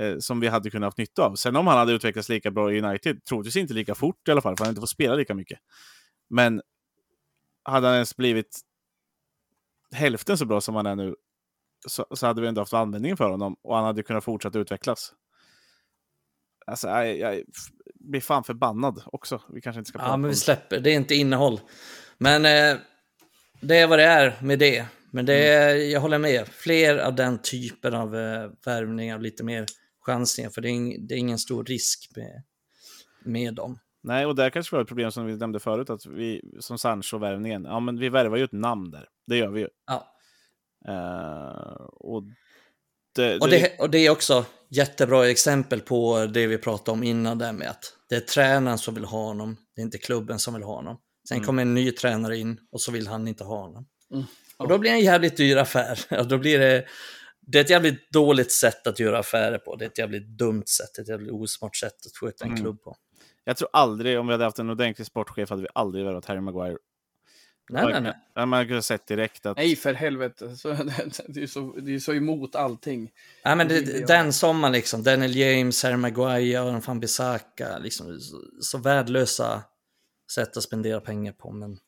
B: Eh, som vi hade kunnat ha nytta av. Sen om han hade utvecklats lika bra i United, troligtvis inte lika fort i alla fall, för han inte får spela lika mycket. Men hade han ens blivit hälften så bra som han är nu, så, så hade vi ändå haft användning för honom och han hade kunnat fortsätta utvecklas. Alltså, jag, jag blir fan förbannad också. Vi kanske inte ska prata
D: Ja, men vi släpper. Det är inte innehåll. Men eh, det är vad det är med det. Men det är, jag håller med. Fler av den typen av eh, värvningar, lite mer chansningar. För det är, ing, det är ingen stor risk med, med dem.
B: Nej, och där kanske vi har ett problem som vi nämnde förut, att vi som Sancho-värvningen, ja men vi värvar ju ett namn där. Det gör vi ju.
D: Ja.
B: Eh, och det,
D: Och det, och det är också jättebra exempel på det vi pratade om innan där med att det är tränaren som vill ha honom, det är inte klubben som vill ha honom. Sen
B: Mm.
D: kommer en ny tränare in och så vill han inte ha honom.
C: Mm.
D: Och då blir det en jävligt dyr affär. Och då blir det, det är ett jävligt dåligt sätt att göra affärer på. Det är ett jävligt dumt sätt, ett jävligt osmart sätt att sköta en
B: Mm.
D: klubb på.
B: Jag tror aldrig, om vi hade haft en ordentlig sportchef, hade vi aldrig värvat Harry Maguire.
D: Nej, nej, nej.
B: Ja, Man kunde ha sett direkt att...
C: Nej, för helvete. Så, det, är så, det är så emot allting.
D: Nej, men
C: Det
D: den sommaren liksom, Daniel James, Harry Maguire, Aron van Bissaka, liksom så, så värdelösa sätt att spendera pengar på. Men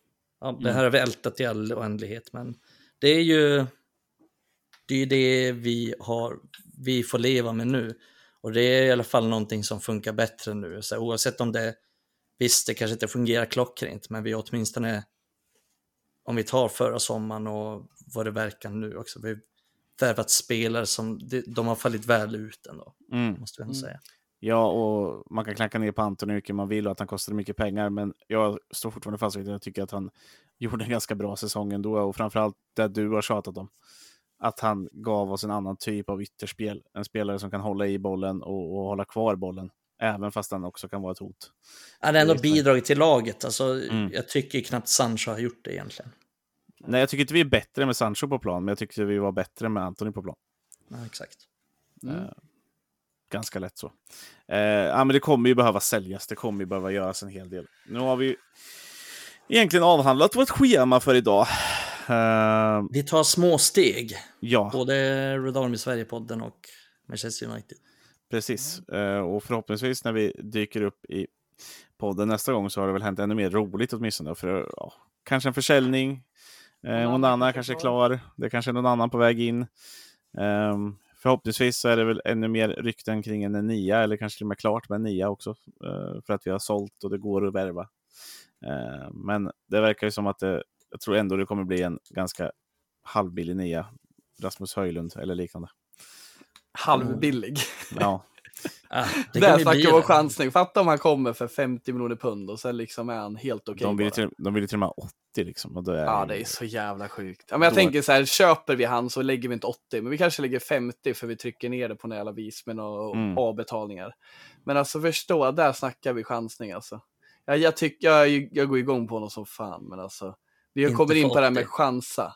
D: ja, det här har vi ältat i all oändlighet. Men det är ju det, är ju det vi, har, vi får leva med nu. Och det är i alla fall någonting som funkar bättre nu. Så oavsett om det, visst det kanske inte fungerar klockrent, men vi åtminstone, om vi tar förra sommaren och vad det verkar nu också, vi har värvat spelare som de, har fallit väl ut ändå,
B: Mm.
D: måste vi ändå
C: Mm.
D: säga.
B: Ja, och man kan klanka ner på Anton hur mycket man vill och att han kostade mycket pengar, men jag står fortfarande fast vid att jag tycker att han gjorde en ganska bra säsong ändå, och framförallt det du har tjatat om. Att han gav oss en annan typ av ytterspel. En spelare som kan hålla i bollen och, och hålla kvar bollen, även fast han också kan vara ett hot.
D: Han har ändå bidragit till laget, alltså,
B: Mm.
D: jag tycker knappt Sancho har gjort det egentligen.
B: Nej, jag tycker inte vi är bättre med Sancho på plan, men jag tyckte vi var bättre med Antoni på plan.
D: Ja, exakt.
C: Mm.
B: Eh, Ganska lätt så. Eh, ja, men det kommer ju behöva säljas, det kommer ju behöva göras en hel del. Nu har vi egentligen avhandlat vårt schema för idag. Eh,
D: Vi tar små steg,
B: ja,
D: både Rudolm i Sverige-podden och Manchester United.
B: precis. Eh, och förhoppningsvis när vi dyker upp i podden nästa gång så har det väl hänt ännu mer roligt åtminstone. För, ja, kanske en försäljning. Eh, Onana kanske är klar. Det kanske är någon annan på väg in. Ehm, förhoppningsvis så är det väl ännu mer rykten kring en nia, eller kanske till och med klart med en nia också. för att vi har sålt och det går att värva men det verkar ju som att det, jag tror ändå det kommer bli en ganska halvbillig nia. Rasmus Höjlund eller liknande.
C: Halvbillig.
B: Ja,
D: Ah, det
C: Där snackar om chansning. Fatta om han kommer för 50 miljoner pund och sen liksom är han helt okej
B: de, vill ju
C: bara.
B: till, de vill ju till och med ha 80 liksom. Och det är,
C: Ja, det är så jävla sjukt. Ja, men jag
B: Då-
C: tänker så här, köper vi han så lägger vi inte 80, men vi kanske lägger 50 för vi trycker ner det på några jävla vis med några
B: Mm.
C: avbetalningar. Men alltså förstå, där snackar vi chansning alltså. Ja, jag tycker, jag, jag går igång på honom som fan, men alltså. Vi kommer in på det här med
D: 80.
C: chansa.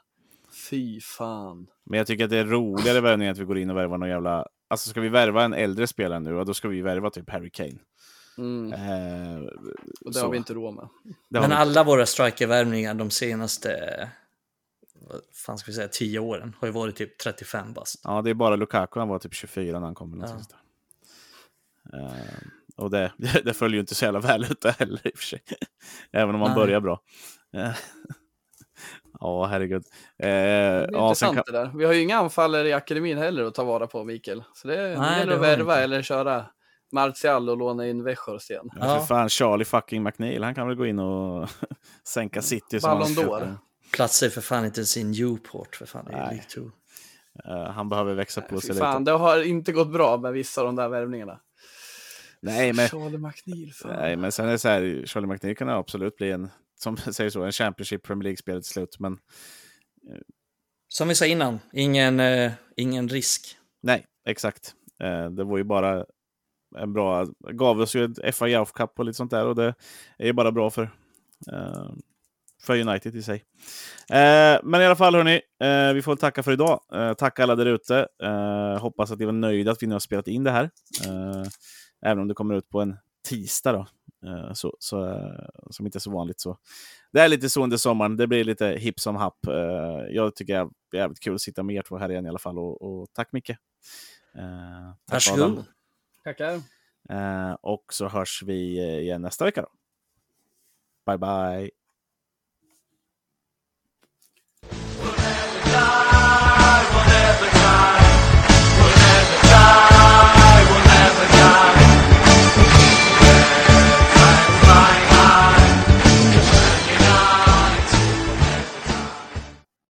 C: Fy fan.
B: Men jag tycker att det är roligare värvning att vi går in och värvar någon jävla... Alltså ska vi värva en äldre spelare nu, då ska vi värva typ Harry Kane.
C: Mm.
B: Eh,
C: Och det
B: så.
C: har vi inte råd med.
D: Men alla våra strikervärvningar de senaste, vad fan ska vi säga, 10 åren har ju varit typ 35 bast.
B: Ja, det är bara Lukaku, han var typ 24 när han kom.
D: Ja.
B: Eh, och det, det följer ju inte så jävla väl ut heller i och för sig. Även om man
D: Nej.
B: börjar bra. Ja, herregud. Eh,
C: Det är
B: ja,
C: intressant
B: kan,
C: det där. Vi har ju inga anfallare i akademin heller att ta vara på, Mikael. Så det, det
D: Nej,
C: gäller att värva eller köra Martial och låna in Weghorst igen.
B: ja.
D: Ja.
B: för fan, Charlie fucking McNeil, han kan väl gå in och sänka City. som
C: Ballon d'Or.
D: Platsar för fan inte sin Newport, för fan, det är ju
B: Nej.
D: League 2.
B: Eh, han behöver växa på
C: Fy
B: sig
C: fan,
B: lite.
C: det har inte gått bra med vissa av de där värvningarna.
B: Nej, men,
C: Charlie McNeil, fan.
B: nej, men sen är det så här, Charlie McNeil kan absolut bli en, som säger så, en Championship Premier League-spelare till slut. Men
D: Som vi sa innan, ingen, eh, ingen risk.
B: Nej, exakt. Eh, det var ju bara en bra, gav oss ju ett FA Youth Cup och lite sånt där och det är ju bara bra för, eh, för United i sig. Eh, men i alla fall hörni, eh, vi får tacka för idag. Eh, tack alla där ute. Eh, hoppas att ni var nöjda att vi nu har spelat in det här. Eh, även om det kommer ut på en tisdag då. Eh, så, så, eh, som inte är så vanligt. så Det är lite så under sommaren. Det blir lite hipp som happ. Eh, jag tycker det är jävligt kul att sitta med er två här igen i alla fall. Och, och tack Micke. Eh, tack
D: Varsågod.
B: Adam.
C: Tackar.
B: Och så hörs vi igen nästa vecka. Då. Bye bye.